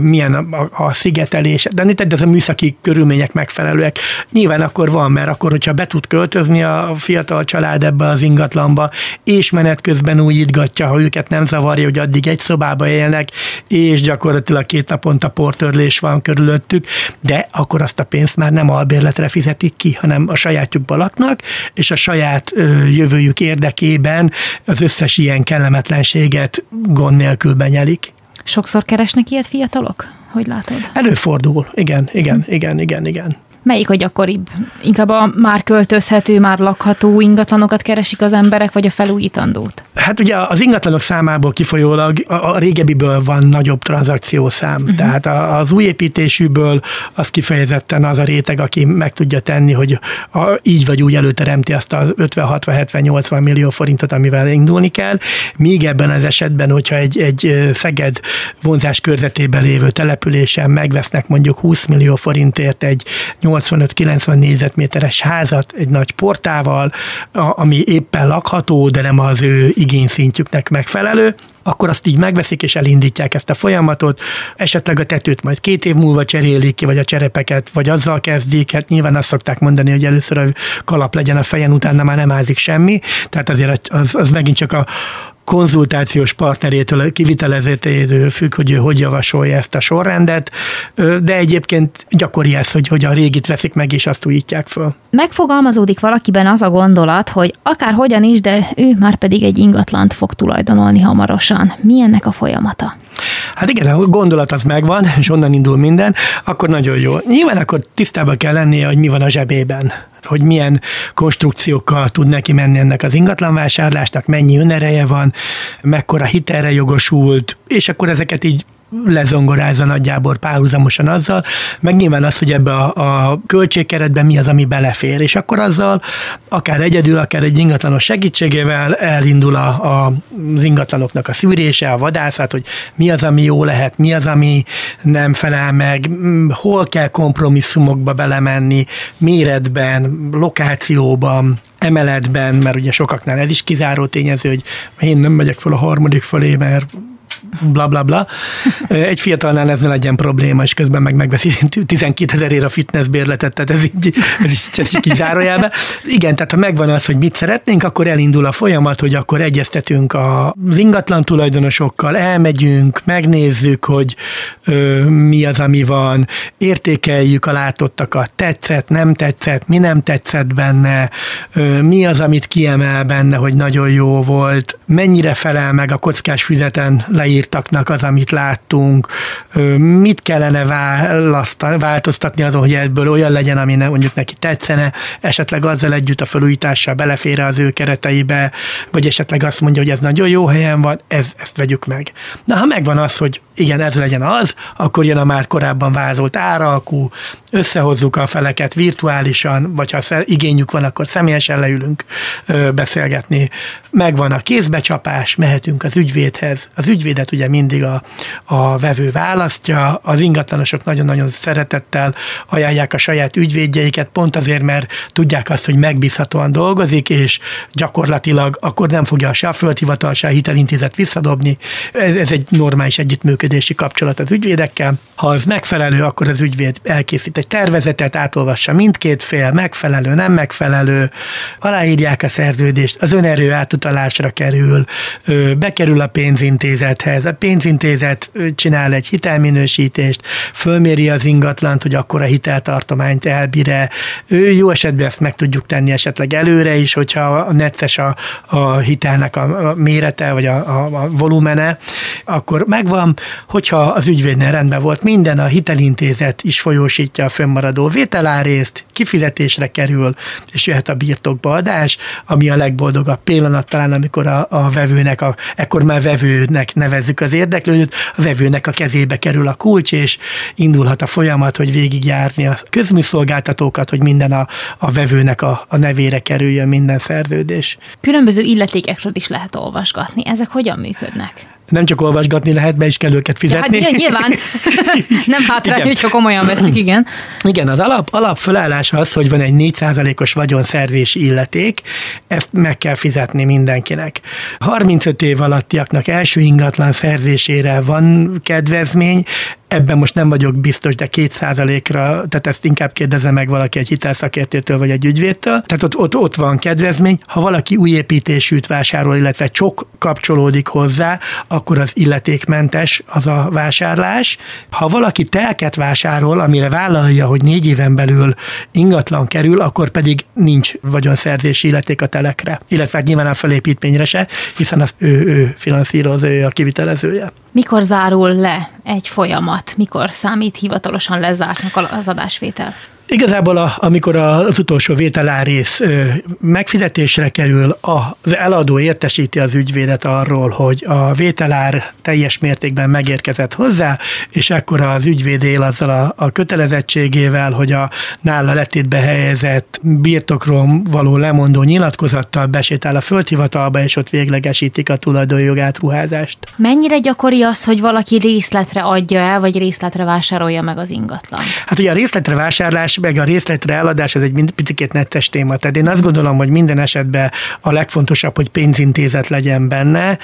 milyen a, a szigetelés, de itt ez a műszaki körülmények megfelelőek. Nyilván akkor van, mert akkor, hogyha be tud költözni a fiatal család ebbe az ingatlanba, és menet közben újítgatja, ha őket nem zavarja, hogy addig egy szobába élnek, és gyakorlatilag két naponta portörlés van körülöttük, de akkor azt a pénzt már nem albérletre fizetik ki, hanem a sajátjukba laknak, és a saját jövőjük érdekében az összes ilyen kellemetlenséget gond nélkül benyelik. Sokszor keresnek ilyet fiatalok? Hogy látod? Előfordul, igen, igen, igen, igen, igen. Melyik a gyakoribb? Inkább a már költözhető, már lakható ingatlanokat keresik az emberek, vagy a felújítandót? Hát ugye az ingatlanok számából kifolyólag a, régebbiből van nagyobb tranzakciószám. Uh-huh. Tehát az új építésűből az kifejezetten az a réteg, aki meg tudja tenni, hogy a, így vagy úgy előteremti azt az 50, 60, 70, 80 millió forintot, amivel indulni kell. Míg ebben az esetben, hogyha egy, egy Szeged vonzás körzetében lévő településen megvesznek mondjuk 20 millió forintért egy 85-90 négyzetméteres házat egy nagy portával, ami éppen lakható, de nem az ő igényszintjüknek megfelelő, akkor azt így megveszik és elindítják ezt a folyamatot, esetleg a tetőt majd két év múlva cserélik ki, vagy a cserepeket, vagy azzal kezdik, hát nyilván azt szokták mondani, hogy először a kalap legyen a fejen, utána már nem ázik semmi, tehát azért az, az megint csak a, konzultációs partnerétől, kivitelezőtétől függ, hogy ő hogy javasolja ezt a sorrendet, de egyébként gyakori ez, hogy, hogy a régit veszik meg, és azt újítják föl. Megfogalmazódik valakiben az a gondolat, hogy akár hogyan is, de ő már pedig egy ingatlant fog tulajdonolni hamarosan. Mi a folyamata? Hát igen, a gondolat az megvan, és onnan indul minden, akkor nagyon jó. Nyilván akkor tisztában kell lennie, hogy mi van a zsebében hogy milyen konstrukciókkal tud neki menni ennek az ingatlanvásárlásnak, mennyi önereje van, mekkora hitelre jogosult, és akkor ezeket így lezongorázza nagyjából párhuzamosan azzal, meg nyilván az, hogy ebbe a, a költségkeretben mi az, ami belefér, és akkor azzal akár egyedül, akár egy ingatlanos segítségével elindul a, a, az ingatlanoknak a szűrése, a vadászat, hogy mi az, ami jó lehet, mi az, ami nem felel meg, hol kell kompromisszumokba belemenni, méretben, lokációban, emeletben, mert ugye sokaknál ez is kizáró tényező, hogy én nem megyek fel a harmadik felé, mert bla bla bla. Egy fiatalnál ez ne legyen probléma, és közben meg megveszi 12 ezerért a fitness bérletet, tehát ez így, ez így, ez így zárójelbe. Igen, tehát ha megvan az, hogy mit szeretnénk, akkor elindul a folyamat, hogy akkor egyeztetünk az ingatlan tulajdonosokkal, elmegyünk, megnézzük, hogy ö, mi az, ami van, értékeljük a látottakat, tetszett, nem tetszett, mi nem tetszett benne, ö, mi az, amit kiemel benne, hogy nagyon jó volt, mennyire felel meg a kockás füzeten leírt leírtaknak az, amit láttunk, mit kellene változtatni azon, hogy ebből olyan legyen, ami ne, mondjuk neki tetszene, esetleg azzal együtt a felújítással belefér az ő kereteibe, vagy esetleg azt mondja, hogy ez nagyon jó helyen van, ez, ezt vegyük meg. Na, ha megvan az, hogy igen, ez legyen az, akkor jön a már korábban vázolt áralkú, összehozzuk a feleket virtuálisan, vagy ha igényük van, akkor személyesen leülünk beszélgetni. Megvan a kézbecsapás, mehetünk az ügyvédhez. Az ügyvédet ugye mindig a, a vevő választja, az ingatlanosok nagyon-nagyon szeretettel ajánlják a saját ügyvédjeiket, pont azért, mert tudják azt, hogy megbízhatóan dolgozik, és gyakorlatilag akkor nem fogja se a földhivatal, se a hitelintézet visszadobni. Ez, ez egy normális együttműködési kapcsolat az ügyvédekkel. Ha az megfelelő, akkor az ügyvéd elkészít egy tervezetet, átolvassa mindkét fél, megfelelő, nem megfelelő, aláírják a szerződést, az önerő átutalásra kerül, bekerül a pénzintézethez, a pénzintézet csinál egy hitelminősítést, fölméri az ingatlant, hogy akkor a hiteltartományt elbír Jó esetben ezt meg tudjuk tenni esetleg előre is, hogyha a necces a, a hitelnek a mérete, vagy a, a, a volumene, akkor megvan, hogyha az ügyvédnél rendben volt minden, a hitelintézet is folyósítja a fönnmaradó vételárészt, kifizetésre kerül, és jöhet a birtokba adás, ami a legboldogabb pillanat talán, amikor a, a vevőnek, a, ekkor már vevőnek nevezzük az érdeklődőt, a vevőnek a kezébe kerül a kulcs, és indulhat a folyamat, hogy végigjárni a közműszolgáltatókat, hogy minden a, a vevőnek a, a nevére kerüljön minden szerződés. Különböző illetékekről is lehet olvasgatni. Ezek hogyan működnek? Nem csak olvasgatni lehet, be is kell őket fizetni. Ja, hát nyilván, nem hátrány, hogyha komolyan veszük, igen. Igen, az alap, alap felállás az, hogy van egy 4%-os vagyonszerzési illeték, ezt meg kell fizetni mindenkinek. 35 év alattiaknak első ingatlan szerzésére van kedvezmény, Ebben most nem vagyok biztos, de két százalékra, tehát ezt inkább kérdezze meg valaki egy hitelszakértőtől vagy egy ügyvédtől. Tehát ott, ott, ott van kedvezmény. Ha valaki új építésűt vásárol, illetve csok kapcsolódik hozzá, akkor az illetékmentes az a vásárlás. Ha valaki telket vásárol, amire vállalja, hogy négy éven belül ingatlan kerül, akkor pedig nincs vagyonszerzési illeték a telekre, illetve hát nyilván a felépítményre se, hiszen azt ő, ő finanszírozza, ő a kivitelezője. Mikor zárul le egy folyamat? Mikor számít hivatalosan lezártnak az adásvétel? Igazából a, amikor az utolsó vételárész megfizetésre kerül, az eladó értesíti az ügyvédet arról, hogy a vételár teljes mértékben megérkezett hozzá, és akkor az ügyvéd él azzal a, a kötelezettségével, hogy a nála letétbe helyezett birtokról való lemondó nyilatkozattal besétál a földhivatalba, és ott véglegesítik a tulajdonjogát ruházást. Mennyire gyakori az, hogy valaki részletre adja el, vagy részletre vásárolja meg az ingatlan? Hát ugye a részletre vásárlás meg a részletre eladás, ez egy picit netes téma. Tehát én azt gondolom, hogy minden esetben a legfontosabb, hogy pénzintézet legyen benne,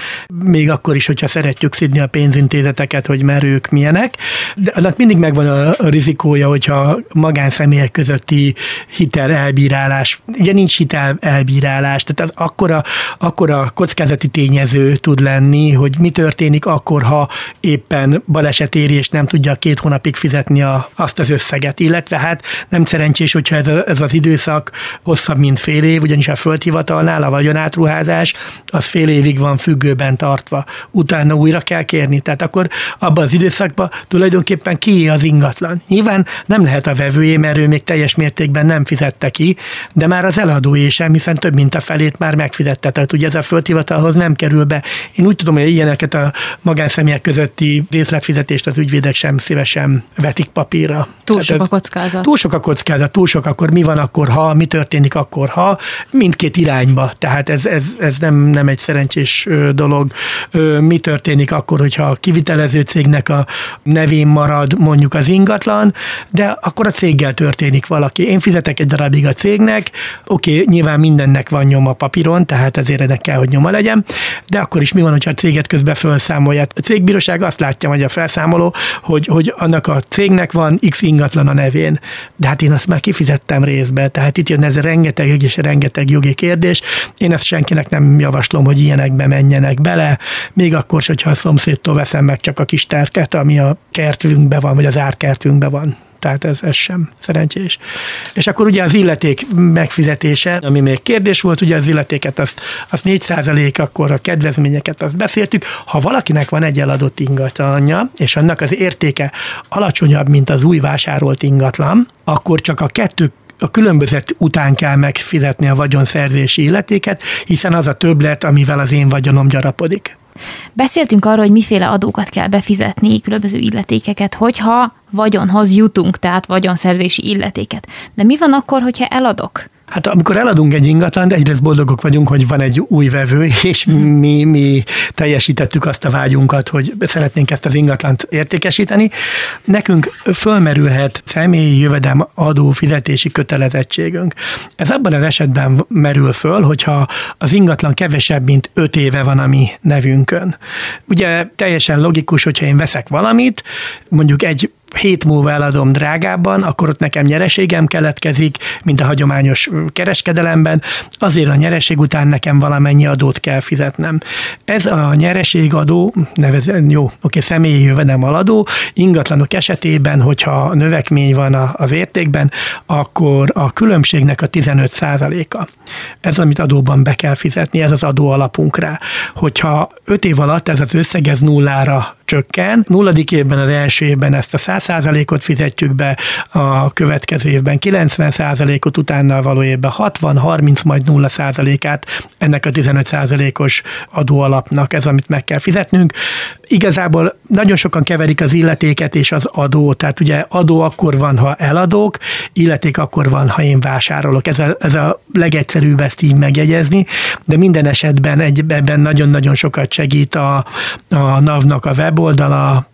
még akkor is, hogyha szeretjük szidni a pénzintézeteket, hogy merők milyenek. De annak mindig megvan a, a rizikója, hogyha magánszemélyek közötti hitel elbírálás, ugye nincs hitel elbírálás, tehát az akkora, akkora kockázati tényező tud lenni, hogy mi történik akkor, ha éppen baleset éri, és nem tudja két hónapig fizetni a, azt az összeget. Illetve hát nem szerencsés, hogyha ez, a, ez az időszak hosszabb, mint fél év, ugyanis a földhivatalnál a vagyonátruházás az fél évig van függőben tartva. Utána újra kell kérni. Tehát akkor abban az időszakban tulajdonképpen ki az ingatlan. Nyilván nem lehet a vevőjé, mert ő még teljes mértékben nem fizette ki, de már az eladóé sem, hiszen több mint a felét már megfizette. Tehát ugye ez a földhivatalhoz nem kerül be. Én úgy tudom, hogy ilyeneket a magánszemélyek közötti részletfizetést az ügyvédek sem szívesen vetik papírra. Túl sok a kockázat. Túl sok a kockázat, túl sok akkor mi van akkor, ha, mi történik akkor, ha, mindkét irányba. Tehát ez, ez, ez nem, nem egy szerencsés dolog. Mi történik akkor, hogyha a kivitelező cégnek a nevén marad mondjuk az ingatlan, de akkor a céggel történik valaki. Én fizetek egy darabig a cégnek, oké, nyilván mindennek van nyoma papíron, tehát ezért ennek kell, hogy nyoma legyen, de akkor is mi van, hogyha a céget közben felszámolják. A cégbíróság azt látja, hogy a felszámoló, hogy, hogy annak a cégnek van X ingatlan a nevén, de hát én azt már kifizettem részbe, tehát itt jön ez a rengeteg és rengeteg jogi kérdés. Én ezt senkinek nem javaslom, hogy ilyenekbe menjenek bele, még akkor, hogyha a szomszédtól veszem meg csak a kis terket, ami a kertünkben van, vagy az árkertünkben van tehát ez, ez sem szerencsés. És akkor ugye az illeték megfizetése, ami még kérdés volt, ugye az illetéket azt, azt 4% akkor a kedvezményeket azt beszéltük. Ha valakinek van egy eladott ingatlanja, és annak az értéke alacsonyabb, mint az új vásárolt ingatlan, akkor csak a kettő a különbözet után kell megfizetni a vagyonszerzési illetéket, hiszen az a többlet, amivel az én vagyonom gyarapodik. Beszéltünk arról, hogy miféle adókat kell befizetni, különböző illetékeket, hogyha vagyonhoz jutunk, tehát vagyonszerzési illetéket. De mi van akkor, hogyha eladok? Hát amikor eladunk egy ingatlant, egyrészt boldogok vagyunk, hogy van egy új vevő, és mi, mi teljesítettük azt a vágyunkat, hogy szeretnénk ezt az ingatlant értékesíteni. Nekünk fölmerülhet személyi jövedelm adó fizetési kötelezettségünk. Ez abban az esetben merül föl, hogyha az ingatlan kevesebb, mint öt éve van a mi nevünkön. Ugye teljesen logikus, hogyha én veszek valamit, mondjuk egy hét múlva eladom drágábban, akkor ott nekem nyereségem keletkezik, mint a hagyományos kereskedelemben, azért a nyereség után nekem valamennyi adót kell fizetnem. Ez a nyereségadó, nevezen, jó, oké, személyi jövedelem aladó, ingatlanok esetében, hogyha növekmény van az értékben, akkor a különbségnek a 15 a Ez, amit adóban be kell fizetni, ez az adó alapunk rá. Hogyha 5 év alatt ez az összeg ez nullára csökken. Nulladik évben, az első évben ezt a 100%-ot fizetjük be, a következő évben 90%-ot, utána való évben 60, 30, majd 0%-át ennek a 15%-os adóalapnak, ez amit meg kell fizetnünk. Igazából nagyon sokan keverik az illetéket és az adót, tehát ugye adó akkor van, ha eladok, illeték akkor van, ha én vásárolok. Ez a, ez a legegyszerűbb ezt így megjegyezni, de minden esetben egy, ebben nagyon-nagyon sokat segít a, a NAV-nak a web weboldala,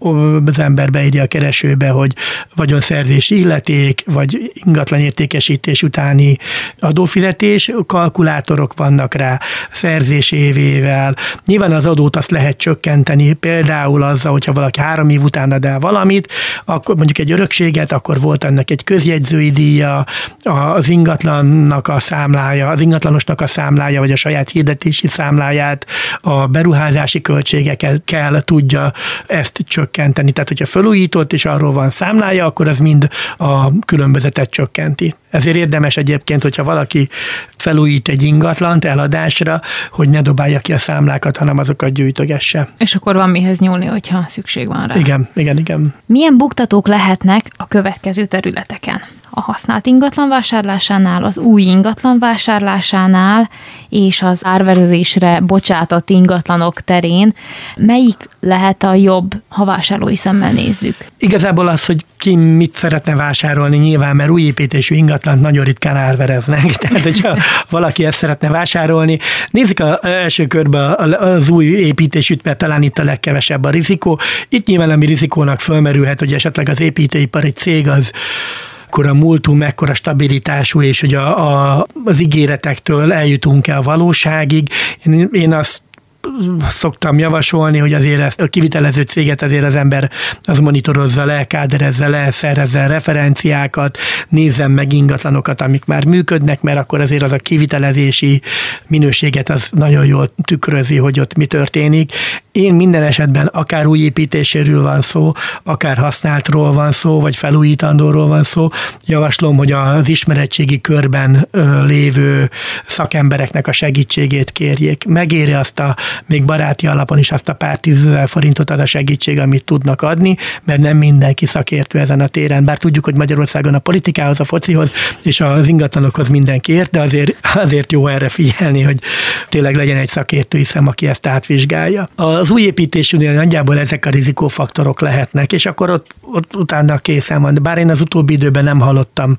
az ember beírja a keresőbe, hogy vagyonszerzési illeték, vagy ingatlan értékesítés utáni adófizetés, kalkulátorok vannak rá szerzés évével. Nyilván az adót azt lehet csökkenteni, például azzal, hogyha valaki három év után ad el valamit, akkor mondjuk egy örökséget, akkor volt ennek egy közjegyzői díja, az ingatlannak a számlája, az ingatlanosnak a számlája, vagy a saját hirdetési számláját, a beruházási költségeket kell tudja ezt csökkenteni. Tehát, hogyha felújított és arról van számlája, akkor az mind a különbözetet csökkenti. Ezért érdemes egyébként, hogyha valaki felújít egy ingatlant eladásra, hogy ne dobálja ki a számlákat, hanem azokat gyűjtögesse. És akkor van mihez nyúlni, hogyha szükség van rá. Igen, igen, igen. Milyen buktatók lehetnek a következő területeken? a használt ingatlan vásárlásánál, az új ingatlan vásárlásánál és az árverezésre bocsátott ingatlanok terén. Melyik lehet a jobb, ha vásárlói szemmel nézzük? Igazából az, hogy ki mit szeretne vásárolni nyilván, mert új építésű ingatlan nagyon ritkán árvereznek. Tehát, hogyha valaki ezt szeretne vásárolni, nézzük az első körben az új építésűt, mert talán itt a legkevesebb a rizikó. Itt nyilván ami rizikónak fölmerülhet, hogy esetleg az építőipar egy cég az mekkora múltum, mekkora stabilitású, és hogy a, a, az ígéretektől eljutunk-e a valóságig. Én, én azt szoktam javasolni, hogy azért ezt a kivitelező céget azért az ember az monitorozza le, káderezze le, szerezze referenciákat, nézzen meg ingatlanokat, amik már működnek, mert akkor azért az a kivitelezési minőséget az nagyon jól tükrözi, hogy ott mi történik. Én minden esetben akár új építéséről van szó, akár használtról van szó, vagy felújítandóról van szó, javaslom, hogy az ismeretségi körben lévő szakembereknek a segítségét kérjék. Megéri azt a még baráti alapon is azt a pár tízezer forintot az a segítség, amit tudnak adni, mert nem mindenki szakértő ezen a téren. Bár tudjuk, hogy Magyarországon a politikához, a focihoz és az ingatlanokhoz mindenki ért, de azért, azért jó erre figyelni, hogy tényleg legyen egy szakértő, hiszem, aki ezt átvizsgálja. Az új építésűnél nagyjából ezek a rizikófaktorok lehetnek, és akkor ott, ott utána készen van. Bár én az utóbbi időben nem hallottam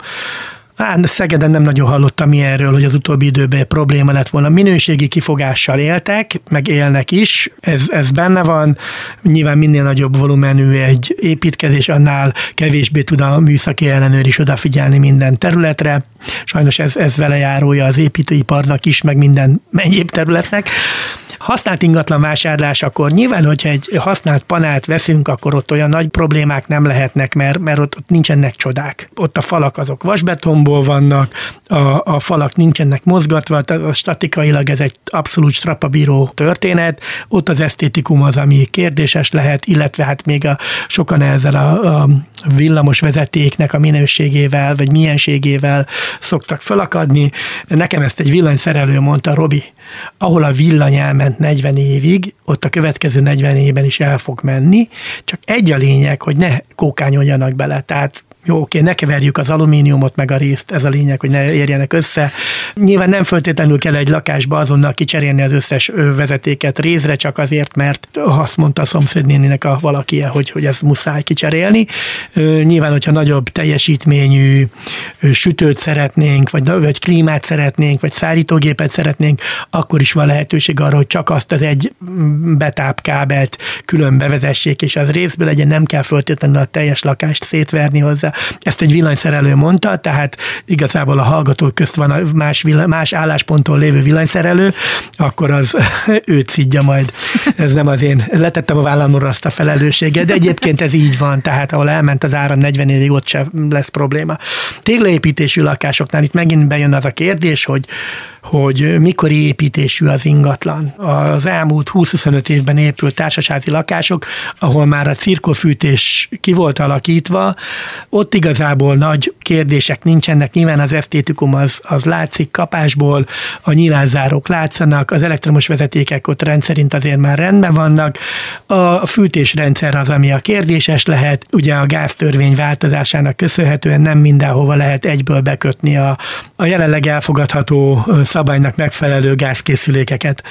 Hát Szegeden nem nagyon hallottam ilyenről, hogy az utóbbi időben probléma lett volna. Minőségi kifogással éltek, meg élnek is, ez, ez benne van. Nyilván minél nagyobb volumenű egy építkezés, annál kevésbé tud a műszaki ellenőr is odafigyelni minden területre. Sajnos ez, ez vele járója az építőiparnak is, meg minden egyéb területnek. Használt ingatlan vásárlás, akkor nyilván, hogyha egy használt panelt veszünk, akkor ott olyan nagy problémák nem lehetnek, mert, mert ott, ott nincsenek csodák. Ott a falak azok vasbetonból vannak, a, a falak nincsenek mozgatva, a statikailag ez egy abszolút strapabíró történet, ott az esztétikum az, ami kérdéses lehet, illetve hát még a, sokan ezzel a, a villamos vezetéknek a minőségével, vagy mienségével szoktak felakadni. Nekem ezt egy villanyszerelő mondta, Robi, ahol a villany elment 40 évig, ott a következő 40 évben is el fog menni, csak egy a lényeg, hogy ne kókányoljanak bele, tehát jó, oké, ne keverjük az alumíniumot meg a részt, ez a lényeg, hogy ne érjenek össze. Nyilván nem föltétlenül kell egy lakásba azonnal kicserélni az összes vezetéket részre, csak azért, mert azt mondta a szomszédnéninek a valaki, hogy, hogy ez muszáj kicserélni. Nyilván, hogyha nagyobb teljesítményű sütőt szeretnénk, vagy, vagy klímát szeretnénk, vagy szárítógépet szeretnénk, akkor is van lehetőség arra, hogy csak azt az egy betápkábelt külön bevezessék, és az részből legyen, nem kell föltétlenül a teljes lakást szétverni hozzá. Ezt egy villanyszerelő mondta, tehát igazából a hallgatók közt van a más, villany, más állásponton lévő villanyszerelő, akkor az őt szidja majd. Ez nem az én, letettem a vállamra azt a felelősséget, de egyébként ez így van, tehát ahol elment az áram 40 évig, ott sem lesz probléma. Téglaépítésű lakásoknál itt megint bejön az a kérdés, hogy hogy mikor építésű az ingatlan. Az elmúlt 20-25 évben épült társasházi lakások, ahol már a cirkofűtés ki volt alakítva, ott igazából nagy kérdések nincsenek, nyilván az esztétikum az, az látszik kapásból, a nyilázárók látszanak, az elektromos vezetékek ott rendszerint azért már rendben vannak, a fűtésrendszer az, ami a kérdéses lehet, ugye a gáztörvény változásának köszönhetően nem mindenhova lehet egyből bekötni a, a jelenleg elfogadható szabálynak megfelelő gázkészülékeket.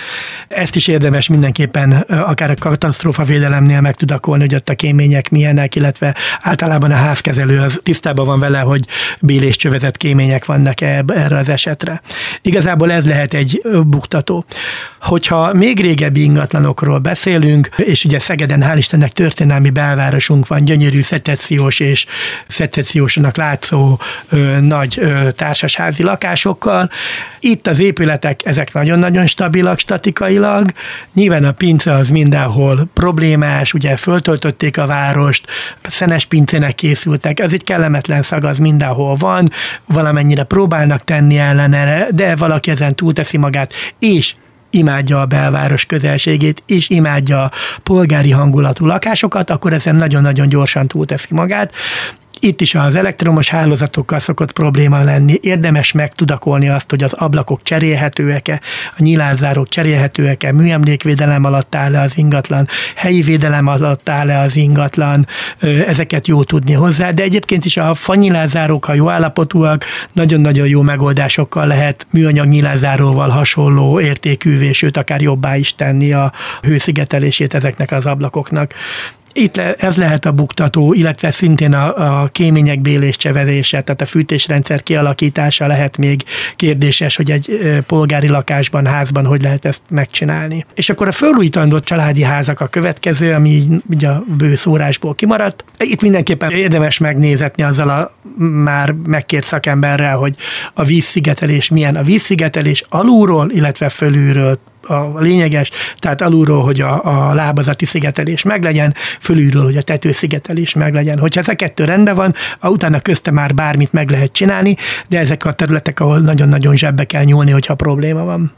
Ezt is érdemes mindenképpen akár a katasztrófa védelemnél megtudakolni, hogy ott a kémények milyenek, illetve általában a házkezelő az tisztában van vele, hogy béléscsövezett kémények vannak -e erre az esetre. Igazából ez lehet egy buktató. Hogyha még régebbi ingatlanokról beszélünk, és ugye Szegeden hál' Istennek történelmi belvárosunk van, gyönyörű szecessziós és szecessziósnak látszó ö, nagy ö, társasházi lakásokkal, itt az épületek, ezek nagyon-nagyon stabilak statikailag, nyilván a pince az mindenhol problémás, ugye föltöltötték a várost, szenes pincének készültek, ez egy kellemetlen szag, az mindenhol van, valamennyire próbálnak tenni ellene, de valaki ezen túlteszi magát, és imádja a belváros közelségét, és imádja a polgári hangulatú lakásokat, akkor ezen nagyon-nagyon gyorsan túlteszi magát. Itt is az elektromos hálózatokkal szokott probléma lenni. Érdemes megtudakolni azt, hogy az ablakok cserélhetőek-e, a nyilázárok cserélhetőek-e, műemlékvédelem alatt áll-e az ingatlan, helyi védelem alatt áll-e az ingatlan, ezeket jó tudni hozzá, de egyébként is a fanyilázárók, ha jó állapotúak, nagyon-nagyon jó megoldásokkal lehet műanyag nyilázáróval hasonló értékűvé, sőt akár jobbá is tenni a hőszigetelését ezeknek az ablakoknak. Itt le, ez lehet a buktató, illetve szintén a, a kémények béléscseverése, tehát a fűtésrendszer kialakítása lehet még kérdéses, hogy egy polgári lakásban, házban hogy lehet ezt megcsinálni. És akkor a fölújítandott családi házak a következő, ami így, így a bő szórásból kimaradt. Itt mindenképpen érdemes megnézetni azzal a már megkért szakemberrel, hogy a vízszigetelés milyen. A vízszigetelés alulról, illetve fölülről a lényeges, tehát alulról, hogy a, a lábazati szigetelés meglegyen, fölülről, hogy a tetőszigetelés meglegyen. Hogyha ez a kettő rendben van, utána közte már bármit meg lehet csinálni, de ezek a területek, ahol nagyon-nagyon zsebbe kell nyúlni, hogyha probléma van.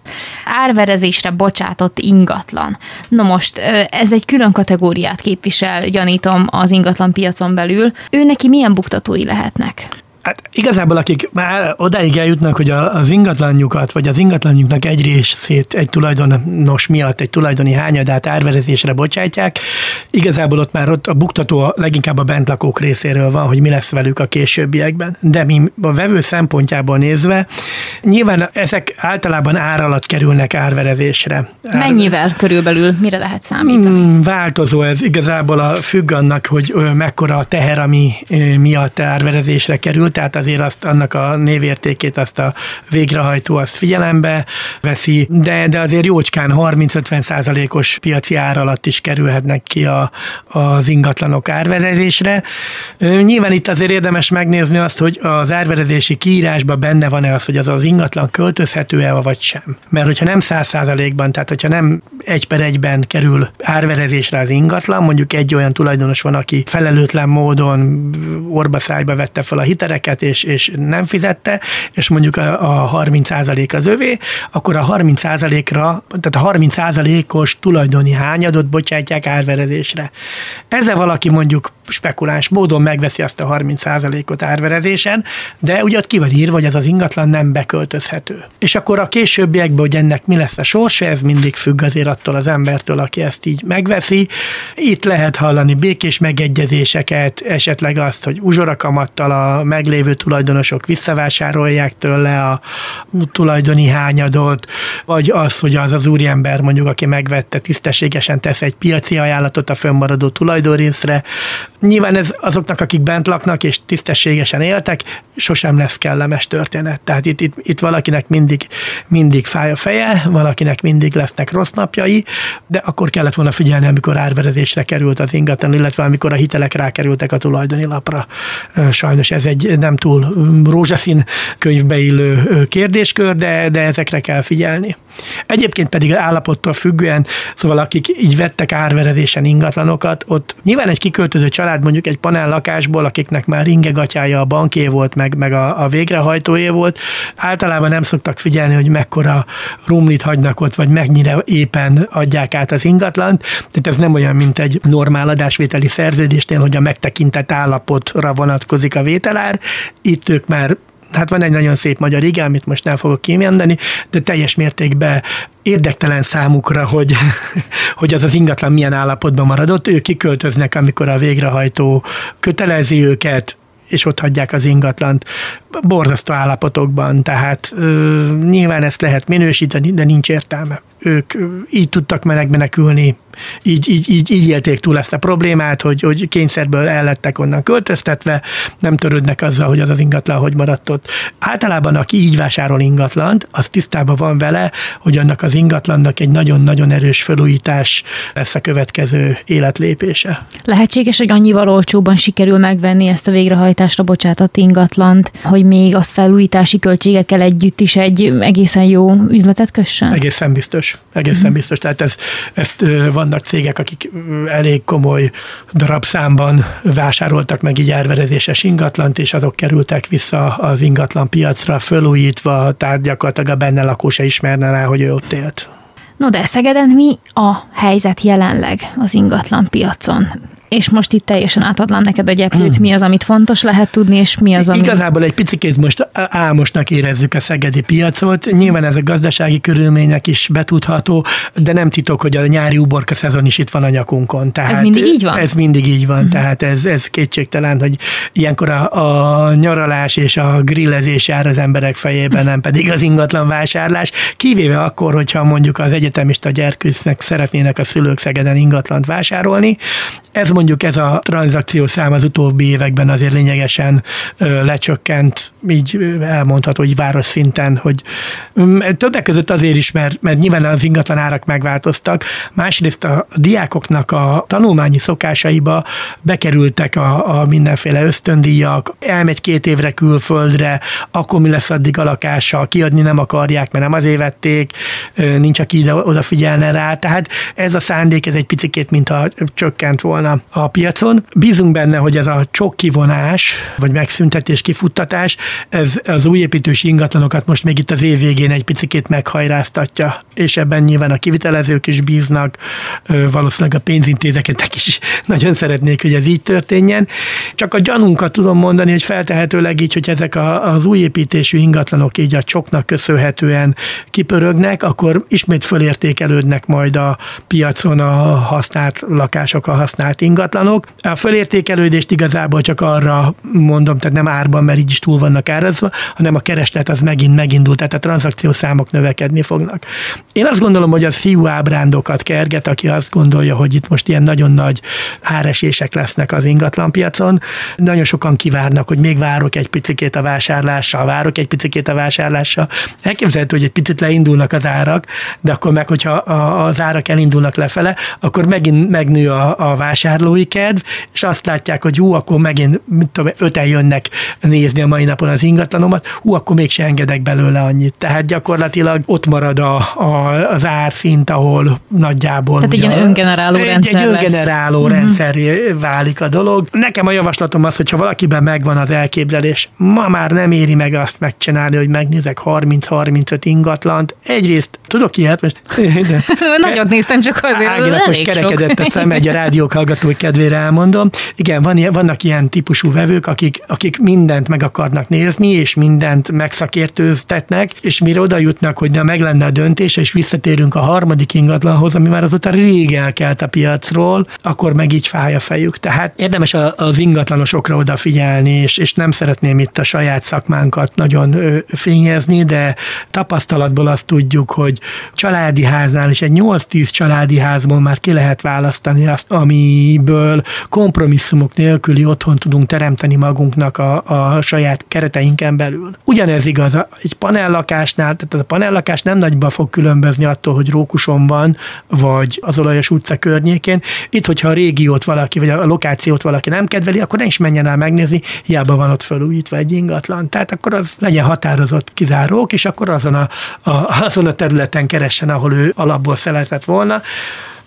Árverezésre bocsátott ingatlan. Na most ez egy külön kategóriát képvisel, gyanítom, az ingatlan piacon belül. Ő neki milyen buktatói lehetnek? Hát igazából akik már odáig eljutnak, hogy az ingatlanjukat, vagy az ingatlanjuknak egy részét egy tulajdonos miatt, egy tulajdoni hányadát árverezésre bocsátják, igazából ott már ott a buktató leginkább a bentlakók részéről van, hogy mi lesz velük a későbbiekben. De mi a vevő szempontjából nézve, nyilván ezek általában ár alatt kerülnek árverezésre. Mennyivel körülbelül, mire lehet számítani? Hmm, változó ez igazából a függ annak, hogy mekkora a teher, ami miatt árverezésre került, tehát azért azt, annak a névértékét azt a végrehajtó azt figyelembe veszi, de, de azért jócskán 30-50 százalékos piaci ár alatt is kerülhetnek ki a, az ingatlanok árverezésre. Nyilván itt azért érdemes megnézni azt, hogy az árverezési kiírásban benne van-e az, hogy az az ingatlan költözhető-e vagy sem. Mert hogyha nem száz százalékban, tehát hogyha nem egy per egyben kerül árverezésre az ingatlan, mondjuk egy olyan tulajdonos van, aki felelőtlen módon orbaszájba vette fel a hitereket, éveket, és, és nem fizette, és mondjuk a, a 30% az övé, akkor a 30% ra tehát a 30% os tulajdoni hányadot bocsátják árverezésre. Ezzel valaki mondjuk spekuláns módon megveszi azt a 30%-ot árverezésen, de ugye ott ki van írva, hogy ez az ingatlan nem beköltözhető. És akkor a későbbiekben, hogy ennek mi lesz a sorsa, ez mindig függ azért attól az embertől, aki ezt így megveszi. Itt lehet hallani békés megegyezéseket, esetleg azt, hogy uzsorakamattal a meglévő tulajdonosok visszavásárolják tőle a tulajdoni hányadot, vagy az, hogy az az úriember mondjuk, aki megvette, tisztességesen tesz egy piaci ajánlatot a fönnmaradó tulajdonrészre, Nyilván ez azoknak, akik bent laknak és tisztességesen éltek, sosem lesz kellemes történet. Tehát itt, itt, itt valakinek mindig, mindig fáj a feje, valakinek mindig lesznek rossz napjai, de akkor kellett volna figyelni, amikor árverezésre került az ingatlan, illetve amikor a hitelek rákerültek a tulajdoni lapra. Sajnos ez egy nem túl rózsaszín könyvbe illő kérdéskör, de, de ezekre kell figyelni. Egyébként pedig állapottól függően, szóval akik így vettek árverezésen ingatlanokat, ott nyilván egy kiköltöző család mondjuk egy panel lakásból, akiknek már ingegatyája a banké volt, meg, meg a, a végrehajtóé volt, általában nem szoktak figyelni, hogy mekkora rumlit hagynak ott, vagy mennyire éppen adják át az ingatlant. Tehát ez nem olyan, mint egy normál adásvételi szerződésnél, hogy a megtekintett állapotra vonatkozik a vételár. Itt ők már hát van egy nagyon szép magyar ige, amit most nem fogok kimondani, de teljes mértékben érdektelen számukra, hogy, hogy az az ingatlan milyen állapotban maradott. Ők kiköltöznek, amikor a végrehajtó kötelezi őket, és ott hagyják az ingatlant borzasztó állapotokban, tehát ö, nyilván ezt lehet minősíteni, de nincs értelme. Ők így tudtak menekülni így, így, így, így élték túl ezt a problémát, hogy, hogy kényszerből ellettek onnan költöztetve, nem törődnek azzal, hogy az az ingatlan hogy maradt ott. Általában, aki így vásárol ingatlant, az tisztában van vele, hogy annak az ingatlannak egy nagyon-nagyon erős felújítás lesz a következő életlépése. Lehetséges, hogy annyival olcsóban sikerül megvenni ezt a végrehajtásra bocsátott ingatlant, hogy még a felújítási költségekkel együtt is egy egészen jó üzletet kössön? Egészen biztos. Egészen uh-huh. biztos. Tehát ez, ezt van vannak cégek, akik elég komoly darabszámban vásároltak meg így árverezéses ingatlant, és azok kerültek vissza az ingatlan piacra, fölújítva, tehát gyakorlatilag a benne lakó se ismerne rá, hogy ő ott élt. No de Szegeden mi a helyzet jelenleg az ingatlan piacon? És most itt teljesen átadnám neked a gyeplőt, hmm. mi az, amit fontos lehet tudni, és mi az, ami... Igazából egy picit most álmosnak érezzük a szegedi piacot. Nyilván ez a gazdasági körülmények is betudható, de nem titok, hogy a nyári uborka szezon is itt van a nyakunkon. Tehát ez mindig így van? Ez mindig így van, hmm. tehát ez, ez kétségtelen, hogy ilyenkor a, a nyaralás és a grillezés jár az emberek fejében, nem pedig az ingatlan vásárlás, kivéve akkor, hogyha mondjuk az egyetemista gyerkőcnek szeretnének a szülők Szegeden ingatlant vásárolni. Ez mondjuk ez a tranzakció szám az utóbbi években azért lényegesen lecsökkent, így elmondható, hogy város szinten, hogy mm, többek között azért is, mert, mert nyilván az ingatlan árak megváltoztak, másrészt a diákoknak a tanulmányi szokásaiba bekerültek a, a mindenféle ösztöndíjak, elmegy két évre külföldre, akkor mi lesz addig a lakása, kiadni nem akarják, mert nem azért vették, nincs, aki ide odafigyelne rá. Tehát ez a szándék, ez egy picikét, mintha csökkent volna a piacon. Bízunk benne, hogy ez a csok kivonás, vagy megszüntetés, kifuttatás, ez az új építős ingatlanokat most még itt az év végén egy picikét meghajráztatja, és ebben nyilván a kivitelezők is bíznak, valószínűleg a pénzintézeketek is nagyon szeretnék, hogy ez így történjen. Csak a gyanunkat tudom mondani, hogy feltehetőleg így, hogy ezek az új építésű ingatlanok így a csoknak köszönhetően kipörögnek, akkor ismét fölértékelődnek majd a piacon a használt lakások, a használt ingatlanok. A fölértékelődést igazából csak arra mondom, tehát nem árban, mert így is túl vannak árazva, hanem a kereslet az megint megindult, tehát a tranzakciós számok növekedni fognak. Én azt gondolom, hogy az fiú ábrándokat kerget, aki azt gondolja, hogy itt most ilyen nagyon nagy áresések lesznek az ingatlanpiacon. Nagyon sokan kivárnak, hogy még várok egy picikét a vásárlással, várok egy picikét a vásárlással. Elképzelhető, hogy egy picit leindulnak az árak, de akkor meg, hogyha az árak elindulnak lefele, akkor megint megnő a, a vásárlói kedv, és azt látják, hogy hú, akkor megint, mit tudom, öten jönnek nézni a mai napon az ingatlanomat, hú, akkor mégse engedek belőle annyit. Tehát gyakorlatilag ott marad a, a, az árszint, ahol nagyjából... Tehát egy ilyen öngeneráló egy, rendszer Egy öngeneráló lesz. Mhm. rendszer válik a dolog. Nekem a javaslatom az, hogyha valakiben megvan az elképzelés, ma már nem éri meg azt megcsinálni, hogy megnézek 30-35 ingatlant. Egyrészt tudok ilyet most? De, Nagyot néztem csak azért. Áginak most kerekedett sok. a szem, egy a rádiók hallgatói kedvére elmondom. Igen, van, vannak ilyen típusú vevők, akik, akik mindent meg akarnak nézni, és mindent megszakértőztetnek, és mire oda jutnak, hogy na meg lenne a döntés, és visszatérünk a harmadik ingatlanhoz, ami már azóta rég elkelt a piacról, akkor meg így fáj a fejük. Tehát érdemes az ingatlanosokra odafigyelni, és, és nem szeretném itt a saját szakmánkat nagyon fényezni, de tapasztalatból azt tudjuk, hogy családi háznál is egy 8-10 családi házból már ki lehet választani azt, amiből kompromisszumok nélküli otthon tudunk teremteni magunknak a, a saját kereteinken belül. Ugyanez igaz egy panellakásnál, tehát a panellakás nem nagyban fog különbözni attól, hogy Rókuson van, vagy az olajos utca környékén. Itt, hogyha a régiót valaki, vagy a lokációt valaki nem kedveli, akkor ne is menjen el megnézni, hiába van ott felújítva egy ingatlan. Tehát akkor az legyen határozott kizárók, és akkor azon a, a, azon a területen keressen, ahol ő alapból szeretett volna.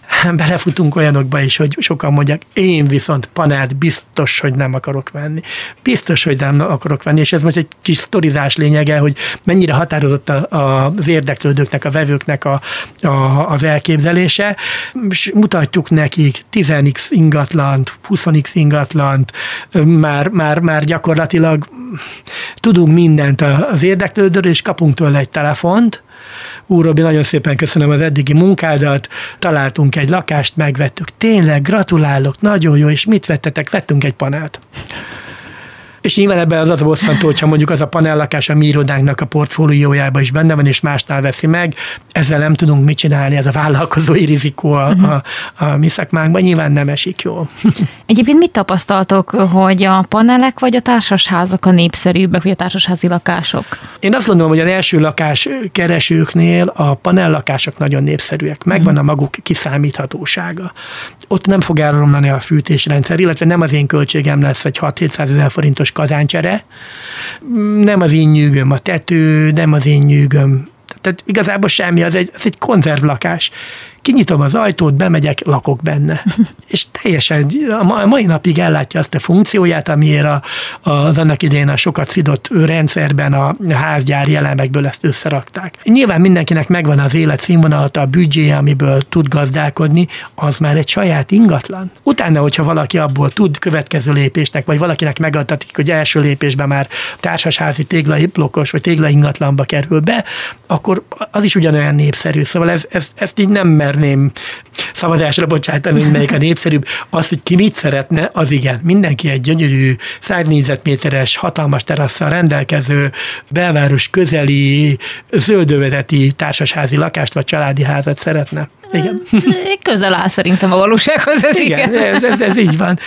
Belefutunk olyanokba is, hogy sokan mondják, én viszont panelt biztos, hogy nem akarok venni. Biztos, hogy nem akarok venni, és ez most egy kis sztorizás lényege, hogy mennyire határozott a, a, az érdeklődőknek, a vevőknek a, a, az elképzelése, és mutatjuk nekik 10x ingatlant, 20x ingatlant, már, már, már gyakorlatilag tudunk mindent az érdeklődőről, és kapunk tőle egy telefont, Úr Robi, nagyon szépen köszönöm az eddigi munkádat, találtunk egy lakást, megvettük. Tényleg, gratulálok, nagyon jó, és mit vettetek? Vettünk egy panelt. És nyilván ebben az az bosszantó, hogyha mondjuk az a panellakás a mi irodánknak a portfóliójában is benne van, és másnál veszi meg, ezzel nem tudunk mit csinálni, ez a vállalkozói rizikó a, uh-huh. a, a mi szakmánkban, nyilván nem esik jól. Egyébként mit tapasztaltok, hogy a panelek vagy a társasházak a népszerűbbek, vagy a társasházi lakások? Én azt gondolom, hogy az első lakás keresőknél a panellakások nagyon népszerűek. Megvan a maguk kiszámíthatósága. Ott nem fog elromlani a fűtésrendszer, illetve nem az én költségem lesz egy 6-700 ezer forintos kazáncsere, nem az én nyűgöm a tető, nem az én nyűgöm. Tehát igazából semmi, az egy, az egy konzervlakás kinyitom az ajtót, bemegyek, lakok benne. és teljesen a mai napig ellátja azt a funkcióját, amiért a, az annak idején a sokat szidott rendszerben a házgyári elemekből ezt összerakták. Nyilván mindenkinek megvan az élet színvonalata, a büdzsé, amiből tud gazdálkodni, az már egy saját ingatlan. Utána, hogyha valaki abból tud következő lépésnek, vagy valakinek megadatik, hogy első lépésben már társasházi téglablokos vagy téglaingatlanba kerül be, akkor az is ugyanolyan népszerű. Szóval ez, ez, ezt így nem merném szavazásra bocsátani, hogy melyik a népszerűbb. Az, hogy ki mit szeretne, az igen. Mindenki egy gyönyörű, 100 négyzetméteres, hatalmas terasszal rendelkező, belváros közeli, zöldövezeti társasházi lakást vagy családi házat szeretne. Igen. Közel áll szerintem a valósághoz. Ez igen, igen. Ez, ez, ez így van.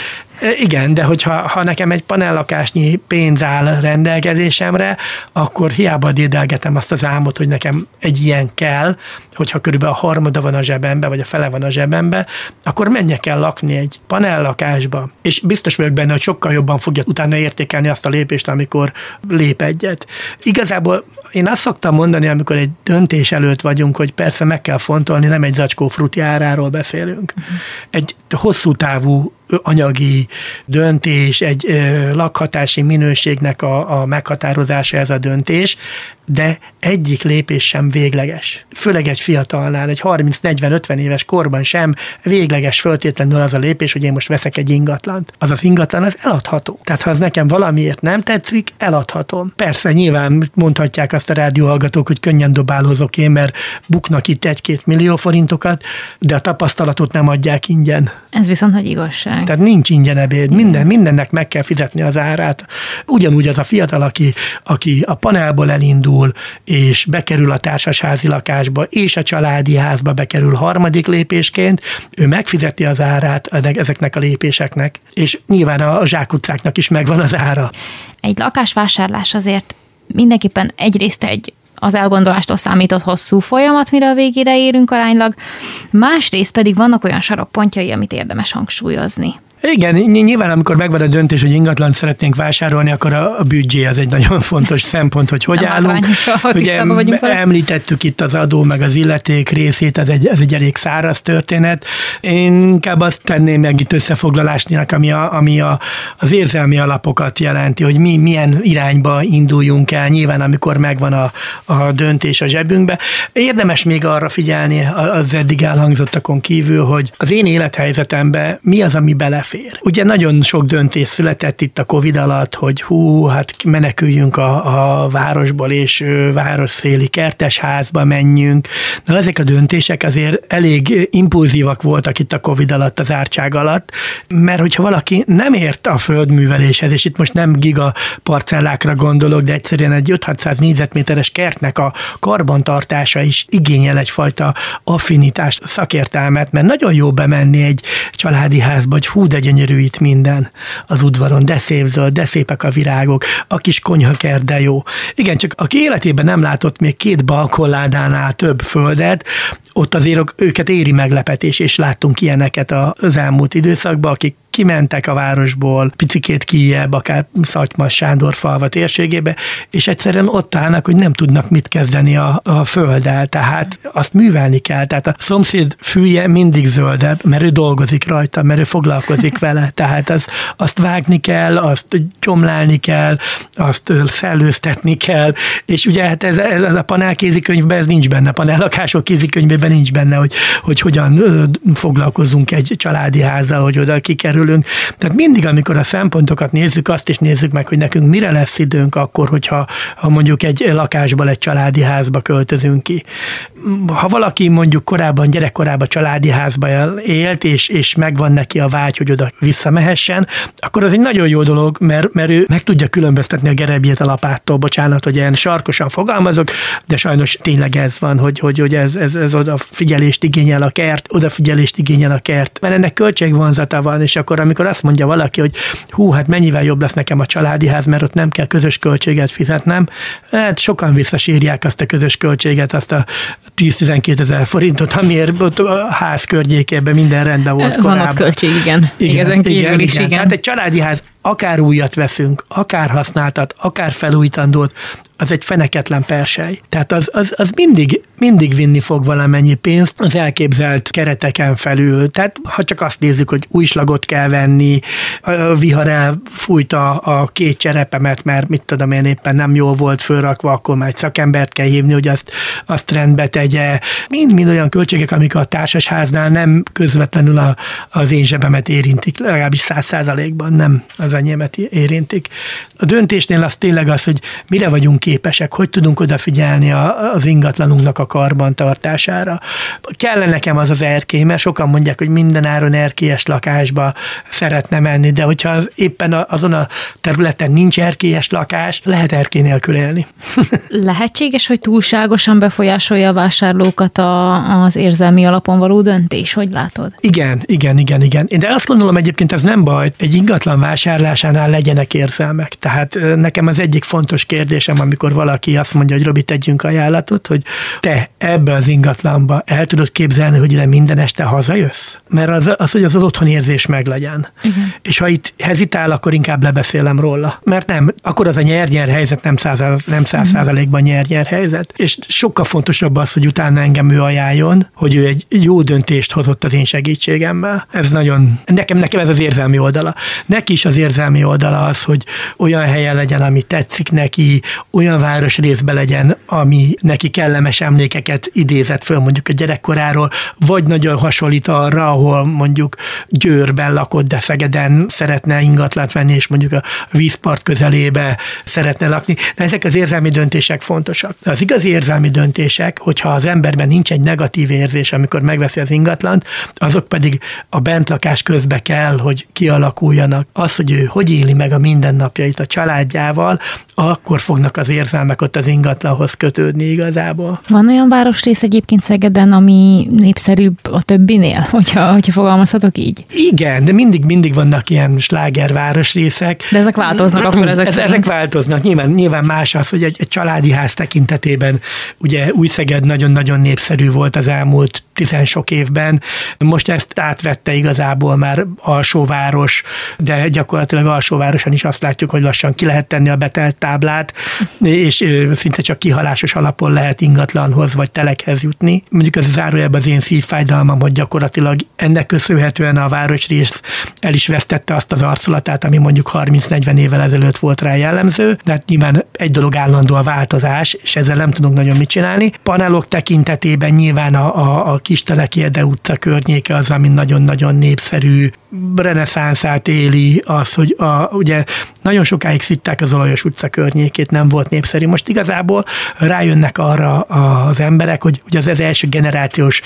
Igen, de hogyha ha nekem egy panellakásnyi pénz áll rendelkezésemre, akkor hiába dédelgetem azt az álmot, hogy nekem egy ilyen kell, hogyha körülbelül a harmada van a zsebembe, vagy a fele van a zsebembe, akkor menjek el lakni egy panellakásba. És biztos vagyok benne, hogy sokkal jobban fogja utána értékelni azt a lépést, amikor lép egyet. Igazából én azt szoktam mondani, amikor egy döntés előtt vagyunk, hogy persze meg kell fontolni, nem egy zacskó fruti áráról beszélünk. Egy hosszú távú anyagi döntés, egy lakhatási minőségnek a, a meghatározása ez a döntés, de egyik lépés sem végleges. Főleg egy fiatalnál, egy 30-40-50 éves korban sem végleges föltétlenül az a lépés, hogy én most veszek egy ingatlant. Az az ingatlan, az eladható. Tehát ha az nekem valamiért nem tetszik, eladhatom. Persze nyilván mondhatják azt a rádióhallgatók, hogy könnyen dobálozok én, mert buknak itt egy-két millió forintokat, de a tapasztalatot nem adják ingyen. Ez viszont nagy igazság. Tehát nincs ingyen ebéd, minden, mindennek meg kell fizetni az árát. Ugyanúgy az a fiatal, aki, aki a panelból elindul, és bekerül a társasházi lakásba, és a családi házba bekerül harmadik lépésként, ő megfizeti az árát ezeknek a lépéseknek, és nyilván a zsákutcáknak is megvan az ára. Egy lakásvásárlás azért mindenképpen egyrészt egy az elgondolástól számított hosszú folyamat, mire a végére érünk aránylag, másrészt pedig vannak olyan sarokpontjai, amit érdemes hangsúlyozni. Igen, nyilván amikor megvan a döntés, hogy ingatlant szeretnénk vásárolni, akkor a, a büdzsé az egy nagyon fontos szempont, hogy hogy Nem állunk. Ugye említettük itt az adó meg az illeték részét, ez egy, ez egy elég száraz történet. Én inkább azt tenném meg itt összefoglalásnak, ami, a, ami a, az érzelmi alapokat jelenti, hogy mi milyen irányba induljunk el, nyilván amikor megvan a, a döntés a zsebünkbe. Érdemes még arra figyelni az eddig elhangzottakon kívül, hogy az én élethelyzetemben mi az, ami belefér belefér. Ugye nagyon sok döntés született itt a Covid alatt, hogy hú, hát meneküljünk a, a városból, és város széli kertesházba menjünk. Na ezek a döntések azért elég impulzívak voltak itt a Covid alatt, az ártság alatt, mert hogyha valaki nem ért a földműveléshez, és itt most nem giga parcellákra gondolok, de egyszerűen egy 5-600 négyzetméteres kertnek a karbantartása is igényel egyfajta affinitást, szakértelmet, mert nagyon jó bemenni egy családi házba, hogy hú, de gyönyörű itt minden az udvaron, de szép zöld, de szépek a virágok, a kis konyhakert, de jó. Igen, csak aki életében nem látott még két balkonládánál több földet, ott azért őket éri meglepetés, és láttunk ilyeneket az elmúlt időszakban, akik kimentek a városból, picikét kijebb, akár Szatymas Sándor falva térségébe, és egyszerűen ott állnak, hogy nem tudnak mit kezdeni a, a földdel, tehát azt művelni kell. Tehát a szomszéd fűje mindig zöldebb, mert ő dolgozik rajta, mert ő foglalkozik vele, tehát az, azt vágni kell, azt gyomlálni kell, azt szellőztetni kell, és ugye hát ez, ez, ez a panel kézikönyvben ez nincs benne, a panellakások kézikönyvében nincs benne, hogy, hogy hogyan foglalkozunk egy családi házzal, hogy oda kikerül örülünk. Tehát mindig, amikor a szempontokat nézzük, azt is nézzük meg, hogy nekünk mire lesz időnk akkor, hogyha ha mondjuk egy lakásból egy családi házba költözünk ki. Ha valaki mondjuk korábban, gyerekkorában családi házba élt, és, és megvan neki a vágy, hogy oda visszamehessen, akkor az egy nagyon jó dolog, mert, mert ő meg tudja különböztetni a gerebjét a lapáttól, bocsánat, hogy ilyen sarkosan fogalmazok, de sajnos tényleg ez van, hogy, hogy, hogy ez, ez, ez odafigyelést igényel a kert, odafigyelést igényel a kert, mert ennek költségvonzata van, és akkor akkor, amikor azt mondja valaki, hogy hú, hát mennyivel jobb lesz nekem a családi ház, mert ott nem kell közös költséget fizetnem, hát sokan visszasírják azt a közös költséget, azt a 10-12 ezer forintot, amiért ott a ház környékében minden rendben volt Van korábban. ott költség, igen. igen ezen kívül igen, is, igen. igen. Tehát egy családi ház akár újat veszünk, akár használtat, akár felújítandót, az egy feneketlen persely. Tehát az, az, az mindig, mindig vinni fog valamennyi pénzt az elképzelt kereteken felül. Tehát ha csak azt nézzük, hogy új slagot kell venni, a vihar elfújta a két cserepemet, mert mit tudom én éppen nem jól volt fölrakva, akkor már egy szakembert kell hívni, hogy azt, azt rendbe tegye. Mind-mind olyan költségek, amik a társasháznál nem közvetlenül a, az én zsebemet érintik, legalábbis száz százalékban nem az enyémet érintik. A döntésnél az tényleg az, hogy mire vagyunk képesek, hogy tudunk odafigyelni a, az ingatlanunknak a karbantartására. Kellene nekem az az erkély, mert sokan mondják, hogy minden áron erkélyes lakásba szeretne menni, de hogyha az, éppen azon a területen nincs erkélyes lakás, lehet erkély nélkül élni. Lehetséges, hogy túlságosan befolyásolja a vásárlókat a, az érzelmi alapon való döntés, hogy látod? Igen, igen, igen, igen. De azt gondolom egyébként ez nem baj, egy ingatlan vásárlásánál legyenek érzelmek. Tehát nekem az egyik fontos kérdésem, amikor valaki azt mondja, hogy Robi, tegyünk ajánlatot, hogy te ebbe az ingatlanba el tudod képzelni, hogy ide minden este hazajössz? Mert az, az hogy az, az otthon érzés meglegyen. Igen. És ha itt hezitál, akkor inkább lebeszélem róla. Mert nem, akkor az a nyer-nyer helyzet nem száz, nem száz százalékban nyer-nyer helyzet. És sokkal fontosabb az, hogy utána engem ő ajánljon, hogy ő egy jó döntést hozott az én segítségemmel. Ez nagyon, nekem, nekem ez az érzelmi oldala. Neki is az érzelmi oldala az, hogy olyan helyen legyen, ami tetszik neki, olyan városrészbe legyen, ami neki kellemes emlékeket idézett föl mondjuk a gyerekkoráról, vagy nagyon hasonlít arra, ahol mondjuk Győrben lakott, de Szegeden szeretne ingatlant venni, és mondjuk a vízpart közelébe szeretne lakni. De ezek az érzelmi döntések fontosak. Az igazi érzelmi döntések, hogyha az emberben nincs egy negatív érzés, amikor megveszi az ingatlant, azok pedig a bentlakás közbe kell, hogy kialakuljanak. Az, hogy ő hogy éli meg a mindennapjait a családjával, akkor fognak az érzelmek ott az ingatlanhoz kötődni igazából. Van olyan városrész egyébként Szegeden, ami népszerűbb a többinél, hogyha, hogyha fogalmazhatok így? Igen, de mindig, mindig vannak ilyen sláger városrészek. De ezek változnak akkor ezek Ez, Ezek változnak. Nyilván, nyilván más az, hogy egy, egy családi ház tekintetében ugye Új-Szeged nagyon-nagyon népszerű volt az elmúlt tizen sok évben. Most ezt átvette igazából már alsóváros, de gyakorlatilag alsóvárosan is azt látjuk, hogy lassan ki lehet tenni a betelt táblát, és szinte csak kihalásos alapon lehet ingatlanhoz vagy telekhez jutni. Mondjuk ez zárójelben az én szívfájdalmam, hogy gyakorlatilag ennek köszönhetően a városrész el is vesztette azt az arculatát, ami mondjuk 30-40 évvel ezelőtt volt rá jellemző, de hát nyilván egy dolog állandó a változás, és ezzel nem tudunk nagyon mit csinálni. Panelok tekintetében nyilván a, a, a kis Telekiede utca környéke az, ami nagyon-nagyon népszerű, reneszánszát éli az, hogy a, ugye nagyon sokáig szitták az olajos utca környékét, nem volt népszerű. Most igazából rájönnek arra az emberek, hogy ugye az, az első generációs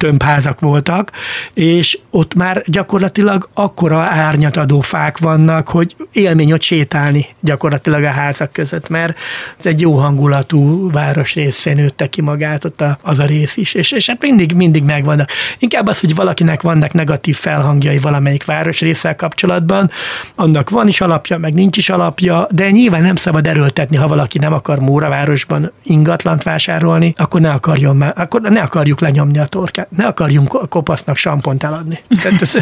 tömbházak voltak, és ott már gyakorlatilag akkora árnyatadó fák vannak, hogy élmény ott sétálni gyakorlatilag a házak között, mert ez egy jó hangulatú városrészén nőtte ki magát ott a, az a rész is, és, és hát mindig, mindig megvannak. Inkább az, hogy valakinek vannak negatív felhangjai valamelyik városrészsel kapcsolatban, annak van is alapja, meg nincs is alapja, de nyilván nem szabad erőltetni, ha valaki nem akar Móravárosban ingatlant vásárolni, akkor ne akarjon már, akkor ne akarjuk lenyomni a torkát ne akarjunk a kopasznak sampont eladni. Tehát ez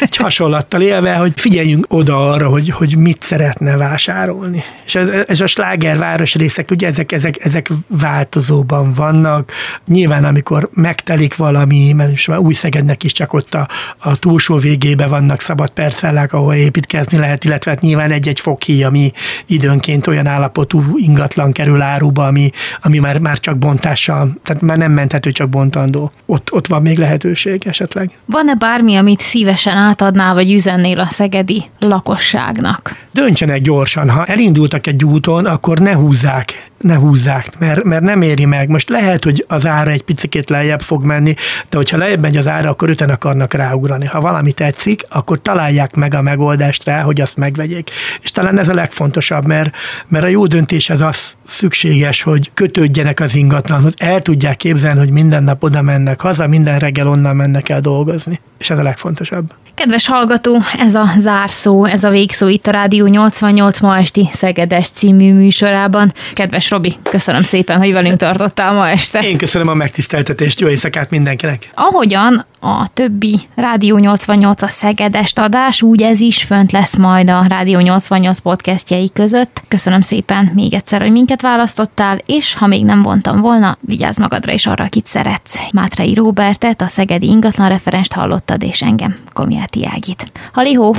egy hasonlattal élve, hogy figyeljünk oda arra, hogy, hogy mit szeretne vásárolni. És ez, ez a sláger város részek, ugye ezek, ezek, ezek változóban vannak. Nyilván, amikor megtelik valami, mert most már új Szegednek is csak ott a, a túlsó végébe vannak szabad percellák, ahol építkezni lehet, illetve hát nyilván egy-egy fokhíj, ami időnként olyan állapotú ingatlan kerül áruba, ami, ami már, már csak bontással, tehát már nem menthető, csak bontandó. Ott ott, ott van még lehetőség esetleg. Van-e bármi, amit szívesen átadnál, vagy üzennél a szegedi lakosságnak? Döntsenek gyorsan. Ha elindultak egy úton, akkor ne húzzák, ne húzzák, mert, mert nem éri meg. Most lehet, hogy az ára egy picit lejjebb fog menni, de hogyha lejjebb megy az ára, akkor öten akarnak ráugrani. Ha valami tetszik, akkor találják meg a megoldást rá, hogy azt megvegyék. És talán ez a legfontosabb, mert, mert a jó döntés az az szükséges, hogy kötődjenek az ingatlanhoz, el tudják képzelni, hogy minden nap oda mennek haza, minden reggel onnan mennek el dolgozni. És ez a legfontosabb. Kedves hallgató, ez a zárszó, ez a végszó itt a Rádió 88 ma esti Szegedes című műsorában. Kedves Robi, köszönöm szépen, hogy velünk tartottál ma este. Én köszönöm a megtiszteltetést, jó éjszakát mindenkinek. Ahogyan a többi Rádió 88 a Szegedest adás, úgy ez is fönt lesz majd a Rádió 88 podcastjei között. Köszönöm szépen még egyszer, hogy minket választottál, és ha még nem vontam volna, vigyázz magadra és arra, akit szeretsz. Mátrai Róbertet, a Szegedi ingatlan referenst hallottad, és engem, Komiáti Ágit. Halihó!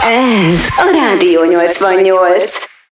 Ez a Rádió 88.